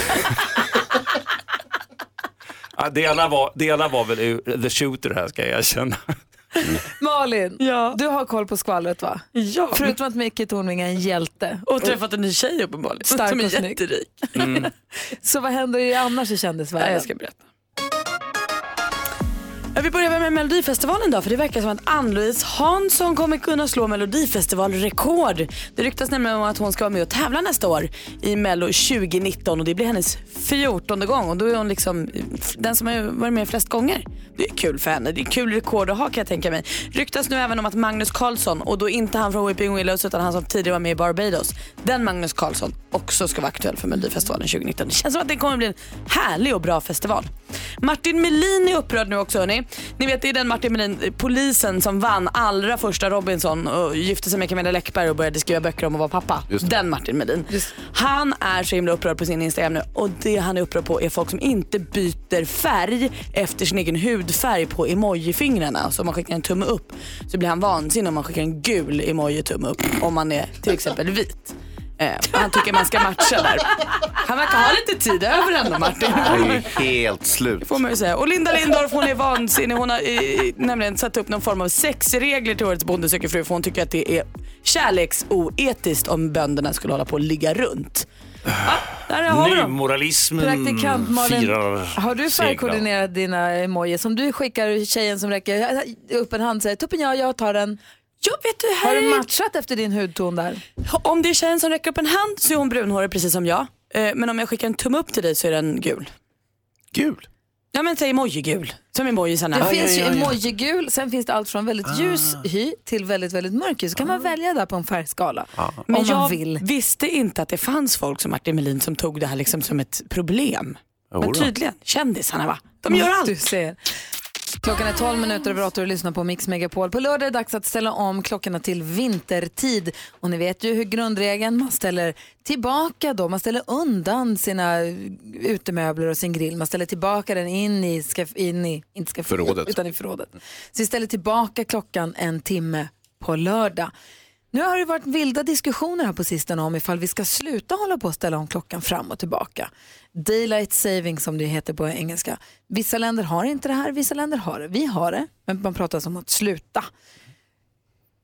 Ja, delar, var, delar var väl ur The Shooter här ska jag erkänna. Malin, du har koll på skvallret va? Ja. Förutom att Micke Tornving är en hjälte. Och träffat en ny tjej uppenbarligen. Stark som är och snygg. jätterik. (laughs) Så vad händer i annars i kändisvärlden? Jag ska berätta. Vi börjar med Melodifestivalen då, för det verkar som att Ann-Louise Hansson kommer kunna slå Melodifestivalrekord. Det ryktas nämligen om att hon ska vara med och tävla nästa år i Mello 2019 och det blir hennes fjortonde gång och då är hon liksom den som har varit med flest gånger. Det är kul för henne, det är kul rekord att ha kan jag tänka mig. Ryktas nu även om att Magnus Carlsson, och då inte han från Weeping Willows utan han som tidigare var med i Barbados, den Magnus Carlsson också ska vara aktuell för Melodifestivalen 2019. Det känns som att det kommer bli en härlig och bra festival. Martin Melin är upprörd nu också hörni. Ni vet det är den Martin Melin, polisen som vann allra första Robinson och gifte sig med Camilla Läckberg och började skriva böcker om att vara pappa. Den Martin Melin. Han är så himla upprörd på sin Instagram nu och det han är upprörd på är folk som inte byter färg efter sin egen hudfärg på emojifingrarna. Så om man skickar en tumme upp så blir han vansinnig om man skickar en gul emoji-tumme upp om man är till exempel vit. Eh, han tycker man ska matcha där. Han verkar ha lite tid över ändå Martin. Jag är helt slut. Får man ju säga. Och Linda Lindorff hon är vansinnig. Hon har eh, nämligen satt upp någon form av sexregler till årets Bonde söker fru för hon tycker att det är kärleksoetiskt om bönderna skulle hålla på och ligga runt. Ja, där har vi dem. Nymoralismen Praktikant Malin, firar har du färgkoordinerat dina emojis? Om du skickar tjejen som räcker upp en hand och säger tuppen jag, jag tar den. Ja, vet du, här Har du matchat efter din hudton där? Om det är tjejen som räcker upp en hand så är hon brunhårig precis som jag. Eh, Men om jag skickar en tumme upp till dig så är den gul. Gul? Ja men säg emoji-gul. Som emojisarna. Det finns ju emoji-gul, sen finns det allt från väldigt ljus hy till väldigt, väldigt mörk hy. Så kan man välja där på en färgskala. Men om jag man vill. visste inte att det fanns folk som Martin Melin som tog det här liksom som ett problem. Men tydligen, kändisarna va? De gör allt. Du ser. Klockan är 12 minuter över 8 och du lyssnar på Mix Megapol. På lördag är det dags att ställa om klockorna till vintertid. Och ni vet ju hur grundregeln, man ställer tillbaka då, man ställer undan sina utemöbler och sin grill. Man ställer tillbaka den in i, ska, in i inte ska, Förrådet. utan i förrådet. Så vi ställer tillbaka klockan en timme på lördag. Nu har det varit vilda diskussioner här på sistone om ifall vi ska sluta hålla på att ställa om klockan fram och tillbaka. Daylight saving som det heter på engelska. Vissa länder har inte det här, vissa länder har det. Vi har det, men man pratar om att sluta.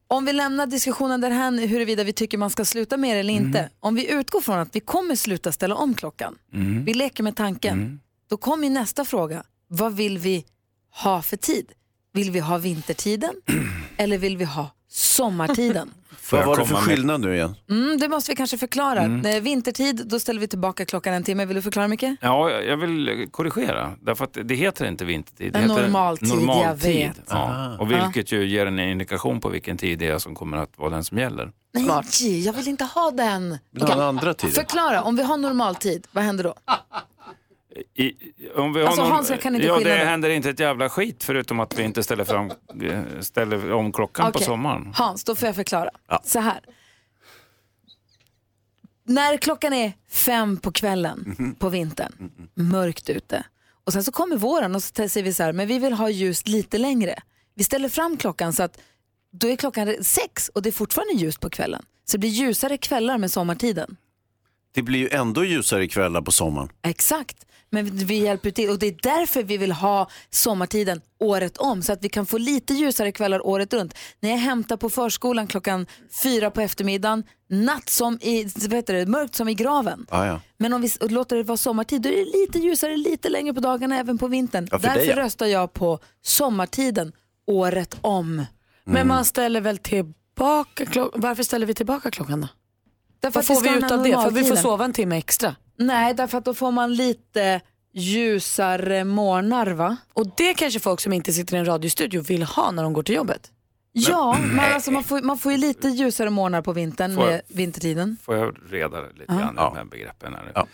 Om vi lämnar diskussionen därhän huruvida vi tycker man ska sluta med det eller inte. Om vi utgår från att vi kommer sluta ställa om klockan. Mm. Vi leker med tanken. Då kommer nästa fråga. Vad vill vi ha för tid? Vill vi ha vintertiden (clears throat) eller vill vi ha sommartiden? (laughs) Vad var det för skillnad nu igen? Mm, det måste vi kanske förklara. Mm. Eh, Vintertid, då ställer vi tillbaka klockan en timme. Vill du förklara mycket? Ja, jag vill korrigera. Därför att det heter inte vintertid. Det En heter normaltid, jag vet. Ja. Och vilket ju ger en indikation på vilken tid det är som kommer att vara den som gäller. Nej, jag vill inte ha den. Vill den andra tiden? Förklara, om vi har normaltid, vad händer då? I, om vi har Alltså, någon, Hans, jag kan inte ja, det skillnaden. händer inte ett jävla skit förutom att vi inte ställer, fram, eh, ställer om klockan på Okej. sommaren. Hans, då får jag förklara. Ja. Så här. När klockan är fem på kvällen Mhm. på vintern, mörkt ute. Och sen så kommer våren och så säger vi så här, men vi vill ha ljus lite längre. Vi ställer fram klockan så att då är klockan sex och det är fortfarande ljust på kvällen. Så det blir ljusare kvällar med sommartiden. Det blir ju ändå ljusare kvällar på sommaren. Exakt. Men vi hjälper till och det är därför vi vill ha sommartiden året om så att vi kan få lite ljusare kvällar året runt. När jag hämtar på förskolan klockan fyra på eftermiddagen, natt som i, vad heter det, mörkt som i graven. Ah, ja. Men om vi låter det vara sommartid då är det lite ljusare, lite längre på dagarna även på vintern. Ja, för därför dig, ja. röstar jag på sommartiden året om. Men man ställer väl tillbaka klockan? Varför ställer vi tillbaka klockan då? Därför Vad får vi ut av det? För att vi får sova en timme extra. Nej, därför att då får man lite ljusare morgnar va? Och det kanske folk som inte sitter i en radiostudio vill ha när de går till jobbet. Ja, men alltså man, får, man får ju lite ljusare morgnar på vintern Får jag- med vintertiden. Får jag reda lite Ja. grann i de här begreppen? Här.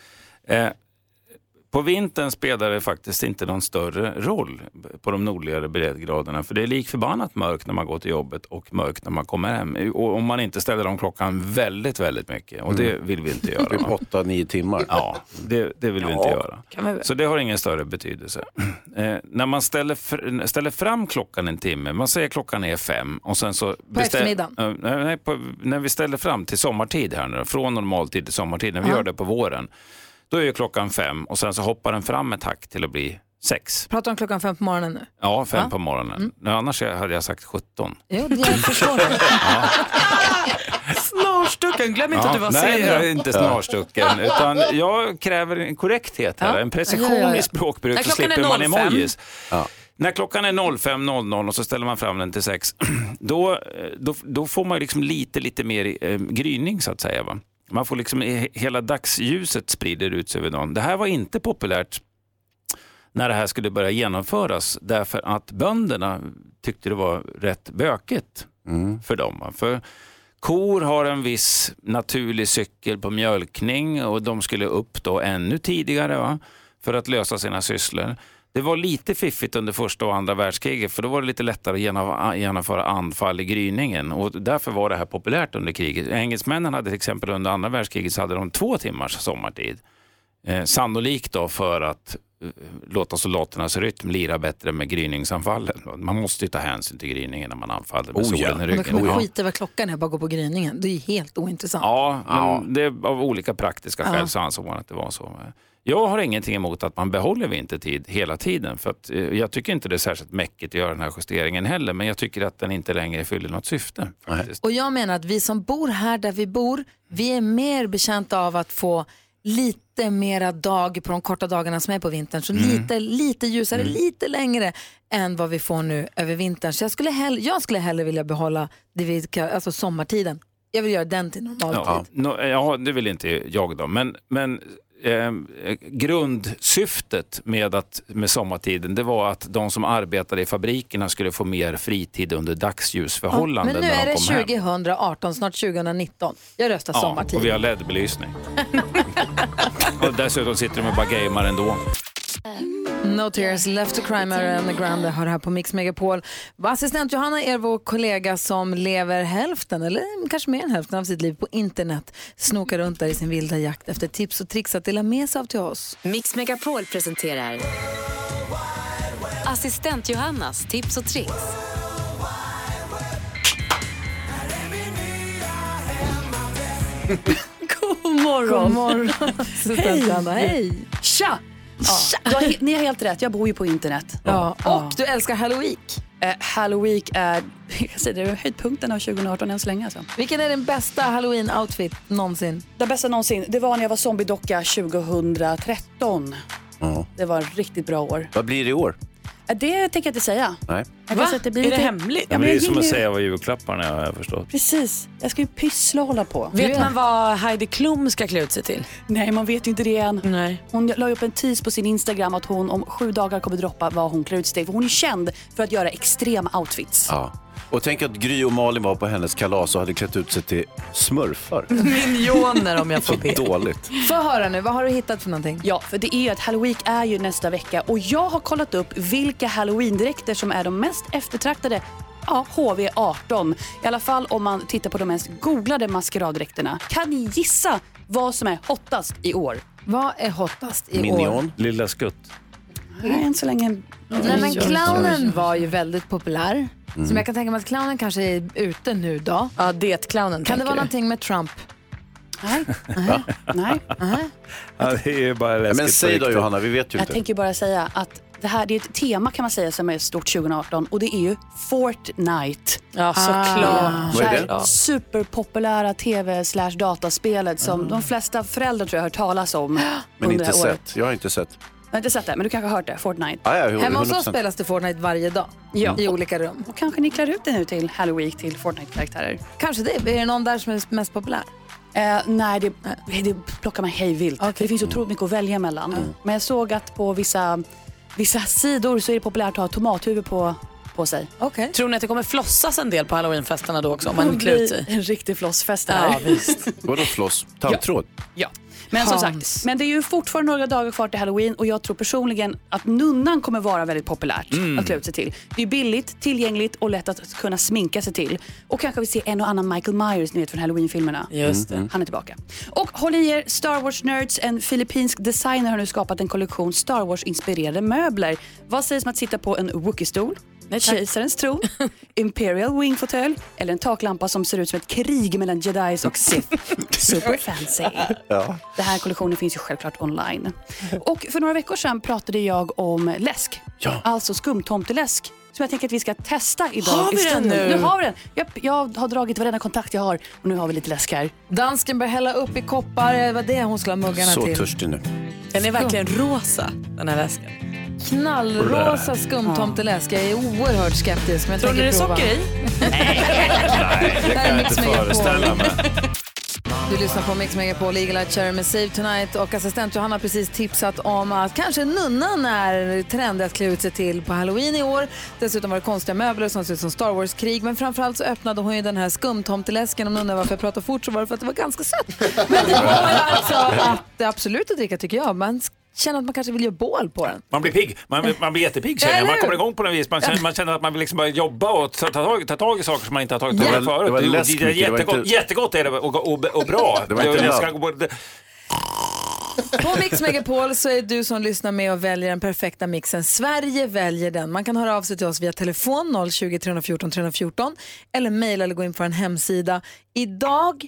Eh, på vintern spelar det faktiskt inte någon större roll på de nordligare breddgraderna. För det är lik förbannat mörkt när man går till jobbet och mörkt när man kommer hem. Och om man inte ställer om klockan väldigt, väldigt mycket. Och det Mm. vill vi inte göra. (laughs) Typ åtta, nio timmar. Ja, det, det vill vi Ja, inte göra. kan man väl. Så det har ingen större betydelse. (clears throat) Eh, när man ställer, fr- ställer fram klockan en timme, man säger klockan är fem och sen så... På eftermiddagen? nej, på, när vi ställer fram till sommartid här nu, från normaltid till sommartid, när vi Ja. gör det på våren, då är ju klockan fem och sen så hoppar den fram ett hack till att bli Sex. Pratar om klockan fem på morgonen nu? Ja, fem Ja. på morgonen. Mm. Nej, Annars hade jag sagt 17. Jo, det jag förstår (laughs) det. Snarstucken, glöm inte Ja, att du var nej, sen. jag är inte snarstucken. Utan jag kräver en korrekthet här, Ja. en precision Ja, ja, ja. i språkbruk När så slipper man 05. emojis. När klockan är 05.00 och så ställer man fram den till 6, (clears throat) då, då, då får man liksom lite, lite mer eh, gryning så att säga. Va? Man får liksom, hela dagsljuset sprider ut sig över dagen. Det här var inte populärt när det här skulle börja genomföras därför att bönderna tyckte det var rätt bökigt för dem. För kor har en viss naturlig cykel på mjölkning och de skulle upp då ännu tidigare va? för att lösa sina sysslor. Det var lite fiffigt under första och andra världskriget för då var det lite lättare att genom- genomföra anfall i gryningen och därför var det här populärt under kriget. Engelsmännen hade till exempel under andra världskriget så hade de två timmars sommartid. Eh, sannolikt då för att eh, låta soldaternas rytm lira bättre med gryningsanfallen. Man måste ju ta hänsyn till gryningen när man anfaller med Oh, ja. solen i Men då ryggen. kan man Ja. skita i vad klockan är och bara gå på gryningen. Det är helt ointressant. Ja, Ja. Det, av olika praktiska skäl Ja. så ansåg man att det var så. Jag har ingenting emot att man behåller vintertid hela tiden. För att, eh, jag tycker inte det är särskilt mäckigt att göra den här justeringen heller. Men jag tycker att den inte längre fyller något syfte. Faktiskt. Och jag menar att vi som bor här där vi bor, vi är mer betjänta av att få lite mera dag på de korta dagarna som är på vintern. Så Mm. lite, lite ljusare, lite längre än vad vi får nu över vintern. Så jag skulle hellre, jag skulle hellre vilja behålla det vi, alltså sommartiden. Jag vill göra den till normaltid. Ja, no, ja, det vill inte jag då. Men, men eh, grundsyftet med, att, med sommartiden det var att de som arbetade i fabrikerna skulle få mer fritid under Ja, dagsljusförhållanden men nu när är de det kom hem. 2018, snart 2019. Jag röstar sommartid. och vi har LED-belysning. (laughs) och dessutom sitter de och bara gamer ändå. No tears left to cry med Ariana Grande har det här på Mix Megapol. Assistent Johanna är vår kollega som lever hälften, eller kanske mer än hälften av sitt liv på internet. Snokar runt där i sin vilda jakt efter tips och tricks att dela med sig av till oss. Mix Megapol presenterar Assistent Johannas tips och tricks. God morgon. God morgon, Johanna. Hej. Tja! Du har, ni har helt rätt, jag bor ju på internet. Ja, och du älskar Halloween. Eh, Halloween är jag (laughs) säger det, är höjdpunkten av 2018 än så länge. Alltså. Vilken är din bästa Halloween-outfit någonsin? Den bästa någonsin, det var när jag var zombiedocka 2013. Det var ett riktigt bra år. Vad blir det i år? Det tänker jag inte säga. Nej. Jag säga att det blir Är det lite- hemligt? Ja, men det är som att säga vad julklapparna är har jag förstått. Precis, jag ska ju pyssla och hålla på. Vet man vad Heidi Klum ska klä ut sig till? Nej, man vet ju inte det än. Nej. Hon la upp en tease på sin Instagram att hon om sju dagar kommer droppa vad hon klär ut sig till. För hon är känd för att göra extrema outfits. Ja. Och tänk att Gry och Malin var på hennes kalas och hade klätt ut sig till smurfar. Minioner om jag får be. dåligt. Få höra nu, vad har du hittat för någonting? Ja, för det är ju att Halloween är ju nästa vecka och jag har kollat upp vilka Halloween-dräkter som är de mest eftertraktade Ja, HV18. I alla fall om man tittar på de mest googlade maskeraddräkterna. Kan ni gissa vad som är hottast i år? Vad är hottast i år? Lilla Skutt. Nej, än så länge. Nej, men clownen var ju väldigt populär. Mm. Som jag kan tänka mig att clownen kanske är ute nu då. Ja, det clownen Kan det vara du? någonting med Trump? Nej. Nej. Ja, det är bara läskigt men säg då. Johanna, vi vet ju Jag inte. tänker bara säga att det här det är ett tema kan man säga som är stort 2018 och det är ju Fortnite. Ja, såklart. Är det? här Superpopulära tv slash dataspelet som de flesta föräldrar tror jag har hört talas om Men under inte det här året. sett. Jag har inte sett. Jag har inte sett det, men du kanske har hört det. Fortnite. Ah, ja, Hemma hos 100%. oss spelas det Fortnite varje dag. Ja. I olika rum. Och kanske ni klär ut det nu till Halloween till Fortnite-karaktärer. Kanske det. Är det någon där som är mest populär? Eh, nej, det, det plockar man hej vilt. Det finns otroligt mycket att välja mellan. Men jag såg att på vissa, vissa sidor så är det populärt att ha tomathuvud på, på sig. Okay. Tror ni att det kommer flossas en del på halloweenfesterna då också om man klär ut sig? en riktig flossfest det här. Ja, visst. Vadå floss? Tandtråd? Ja. Men som Hans. sagt, men det är ju fortfarande några dagar kvar till halloween och jag tror personligen att nunnan kommer vara väldigt populärt Mm. att klä ut sig till. Det är billigt, tillgängligt och lätt att kunna sminka sig till. Och kanske vi ser en och annan Michael Myers ni vet från halloween-filmerna. Just det. Han är tillbaka. Och håll i er, Star Wars Nerds, en filippinsk designer har nu skapat en kollektion Star Wars-inspirerade möbler. Vad sägs om att sitta på en Wookie-stol Kejsarens tron, (laughs) Imperial Wing fåtölj eller en taklampa som ser ut som ett krig mellan jedis och Sith. (laughs) Super fancy. Ja. Den här kollektionen finns ju självklart online. Och för några veckor sedan pratade jag om läsk. Alltså skumtomteläsk. Som jag tänker att vi ska testa idag. Har vi den nu? Nu har vi den. Jag, jag har dragit varenda kontakt jag har och nu har vi lite läsk här. Dansken börjar hälla upp i koppar. Det var det hon skulle ha muggarna Så till. törstig nu. Den är verkligen rosa, den här läsken. Knallrosa skumtomteläsk. Jag är oerhört skeptisk. Men jag Tror ni det är tänker prova. socker i? (laughs) Nej, det kan jag Mix inte Megapol. föreställa mig. Du lyssnar på Mix Megapol, Eagle Eye Cherry med Save Tonight och assistent Johanna har precis tipsat om att kanske nunnan är trendig att klä ut sig till på halloween i år. Dessutom var det konstiga möbler som ser ut som Star Wars-krig men framförallt så öppnade hon ju den här skumtomteläsken. Om ni undrar varför jag pratar fort så var det för att det var ganska sött. Men det var ju alltså att absolut att dricka tycker jag. Man känner att man kanske vill göra bål på den. Man blir pigg, man, man blir jättepigg känner jag. Man kommer igång på något vis. Man känner, man känner att man vill liksom börja jobba och ta, ta, tag, ta tag i saker som man inte har tagit tag i Det var- förut. det var läsk det det jättegott, inte- jättegott är det och, och, och bra. Det var inte jag På Mix Megapol så är du som lyssnar med och väljer den perfekta mixen. Sverige väljer den. Man kan höra av sig till oss via telefon 020 314 314 eller mejla eller gå in på en hemsida. Idag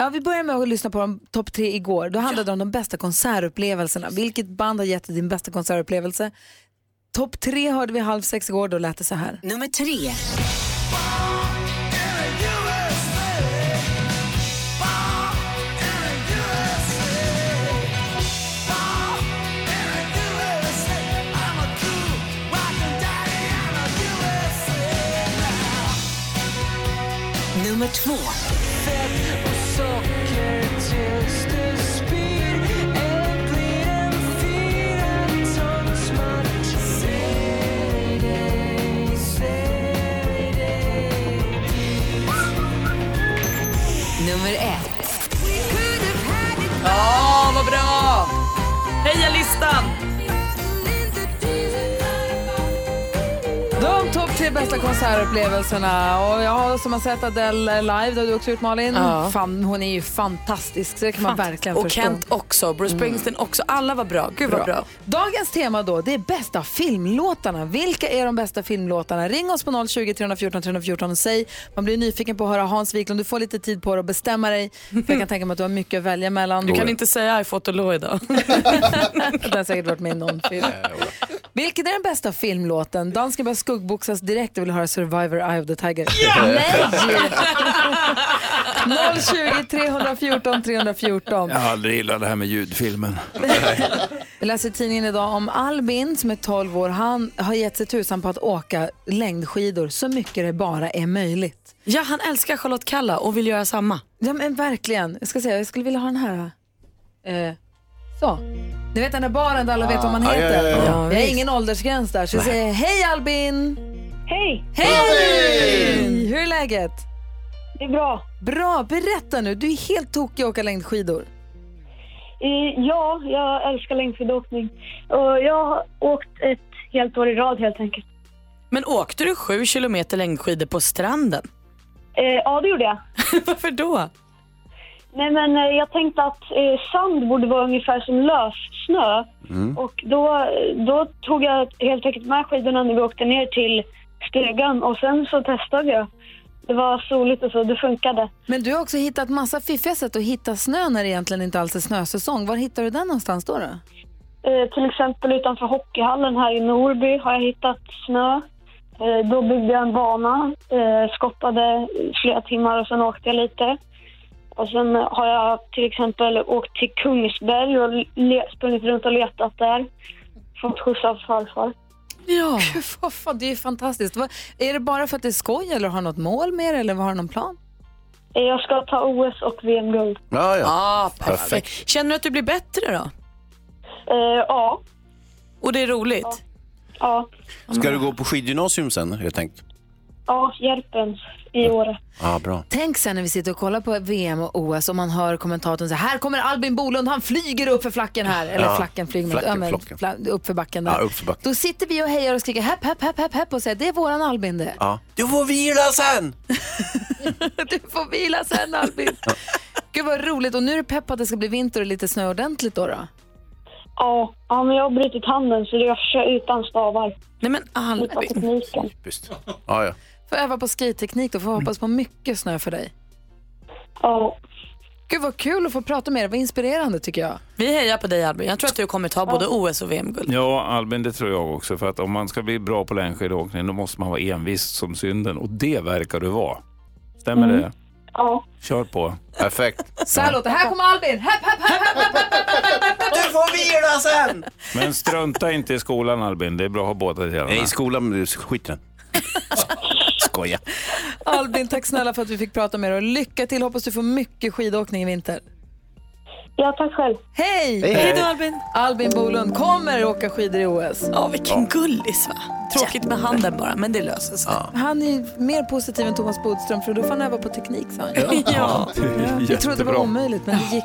Ja, vi börjar med att lyssna på de topp tre igår. Då handlade det om de bästa konsertupplevelserna. Vilket band har gett dig din bästa konsertupplevelse? Topp tre hörde vi halv sex igår, då lät det så här. Nummer tre. Nummer två. Nummer ett. Ja, oh, vad bra! Heja listan! Tre bästa konsertupplevelserna. Och jag har som har sett Adele live, det har du också gjort Malin. Ja. Fan, hon är ju fantastisk, så det kan man verkligen Och förstå. Kent också, Bruce Springsteen också. Alla var bra. Gud vad bra. Dagens tema då, det är bästa filmlåtarna. Vilka är de bästa filmlåtarna? Ring oss på 020 314 314 och säg. Man blir nyfiken på att höra Hans Wiklund. Du får lite tid på dig att bestämma dig. För jag kan tänka mig att du har mycket att välja mellan. Du kan inte säga I fought a law idag. (laughs) Den har säkert varit med i någon film. (laughs) Vilken är den bästa filmlåten? Dansken börjar skuggboxas direkt och vill höra Survivor Eye of the Tiger. Nej! 020 314 314. Jag har aldrig gillat det här med ljudfilmen. Vi läser i tidningen idag om Albin som är 12 år. Han har gett sig tusan på att åka längdskidor så mycket det bara är möjligt. Ja, han älskar Charlotte Kalla och vill göra samma. Ja men verkligen. Jag ska säga, jag skulle vilja ha den här. Eh, så. Ni vet den där baren där alla vet vad man Ja, ja, heter? ja, ja. Jag har ingen åldersgräns där så jag säger hej Albin! Hej! Hej! Hur är läget? Det är bra. Bra, berätta nu. Du är helt tokig att åka längdskidor. Eh, Ja, jag älskar längdskidåkning. Och jag har åkt ett helt år i rad helt enkelt. Men åkte du sju kilometer längdskidor på stranden? Eh, Ja, det gjorde jag. (laughs) Varför då? Nej, men eh, jag tänkte att eh, sand borde vara ungefär som lös snö. Och då, då tog jag helt enkelt med skidorna när vi åkte ner till stugan och sen så testade jag. Det var soligt och så, det funkade. Men du har också hittat massa fiffiga sätt att hitta snö när det egentligen inte alls är snösäsong. Var hittar du den någonstans då? då? Eh, till exempel utanför hockeyhallen här i Norby har jag hittat snö. Eh, då byggde jag en bana, eh, skottade flera timmar och sen åkte jag lite. Och sen har jag till exempel åkt till Kungsberg och sprungit runt och letat där. Fått skjuts av farfar. Ja. (laughs) Gud, vad fan, det är ju fantastiskt. Vad, är det bara för att det är skoj eller har du något mål med det eller har du någon plan? Jag ska ta OS och VM-guld. Ja, ja. Ah, perfekt. Perfekt. Känner du att du blir bättre då? Eh, ja, Och det är roligt? ja, Ska du gå på skidgymnasium sen, har jag tänkt? ja, Järpens i Åre. Ja, bra. Tänk sen när vi sitter och kollar på VM och OS och man hör kommentatorn säga här kommer Albin Bolund, han flyger upp för flacken här. Eller Ja, flacken flyger, flacken, men, flocken. fla, upp för backen där. Ja, upp för backen. Då sitter vi och hejar och skriker hepp, hepp, hepp, hepp, hepp och säger det är våran Albin det. Ja. Du får vila sen! (laughs) Du får vila sen Albin. Gud vad roligt och nu är det pepp att det ska bli vinter och lite snö ordentligt då. då. Ja, ja, men jag har brutit handen så jag kör utan stavar. Nej men Albin. tekniken. Typiskt. Ja, ja. Får öva på skate-teknik då, får hoppas på mycket snö för dig. Ja. Gud vad kul att få prata med dig, vad inspirerande tycker jag. Vi hejar på dig Albin. Jag tror att du kommer ta både OS och VM-guld. Ja, Albin, det tror jag också. För att om man ska bli bra på längdskidåkning då måste man vara envis som synden. Och det verkar du vara. Stämmer Mm. det? Ja. Kör på. Perfekt. Så här låter. Här kommer Albin! Hepp, hepp, hepp. Du får vila sen! Men strunta inte i skolan Albin. Det är bra att ha båda delarna. Nej, i skolan, skit i den. (laughs) Skoja. Albin, tack snälla för att vi fick prata med dig och lycka till. Hoppas du får mycket skidåkning i vinter. Ja, tack själv. Hej! Hej, hej då, Albin. Albin Bolund kommer åka skidor i OS. Ja, vilken gullis va? Tråkigt med handen bara, men det löser sig. Han är mer positiv än Thomas Bodström för då får han öva på teknik sa han. Ja. (laughs) Jag trodde det var omöjligt men det gick.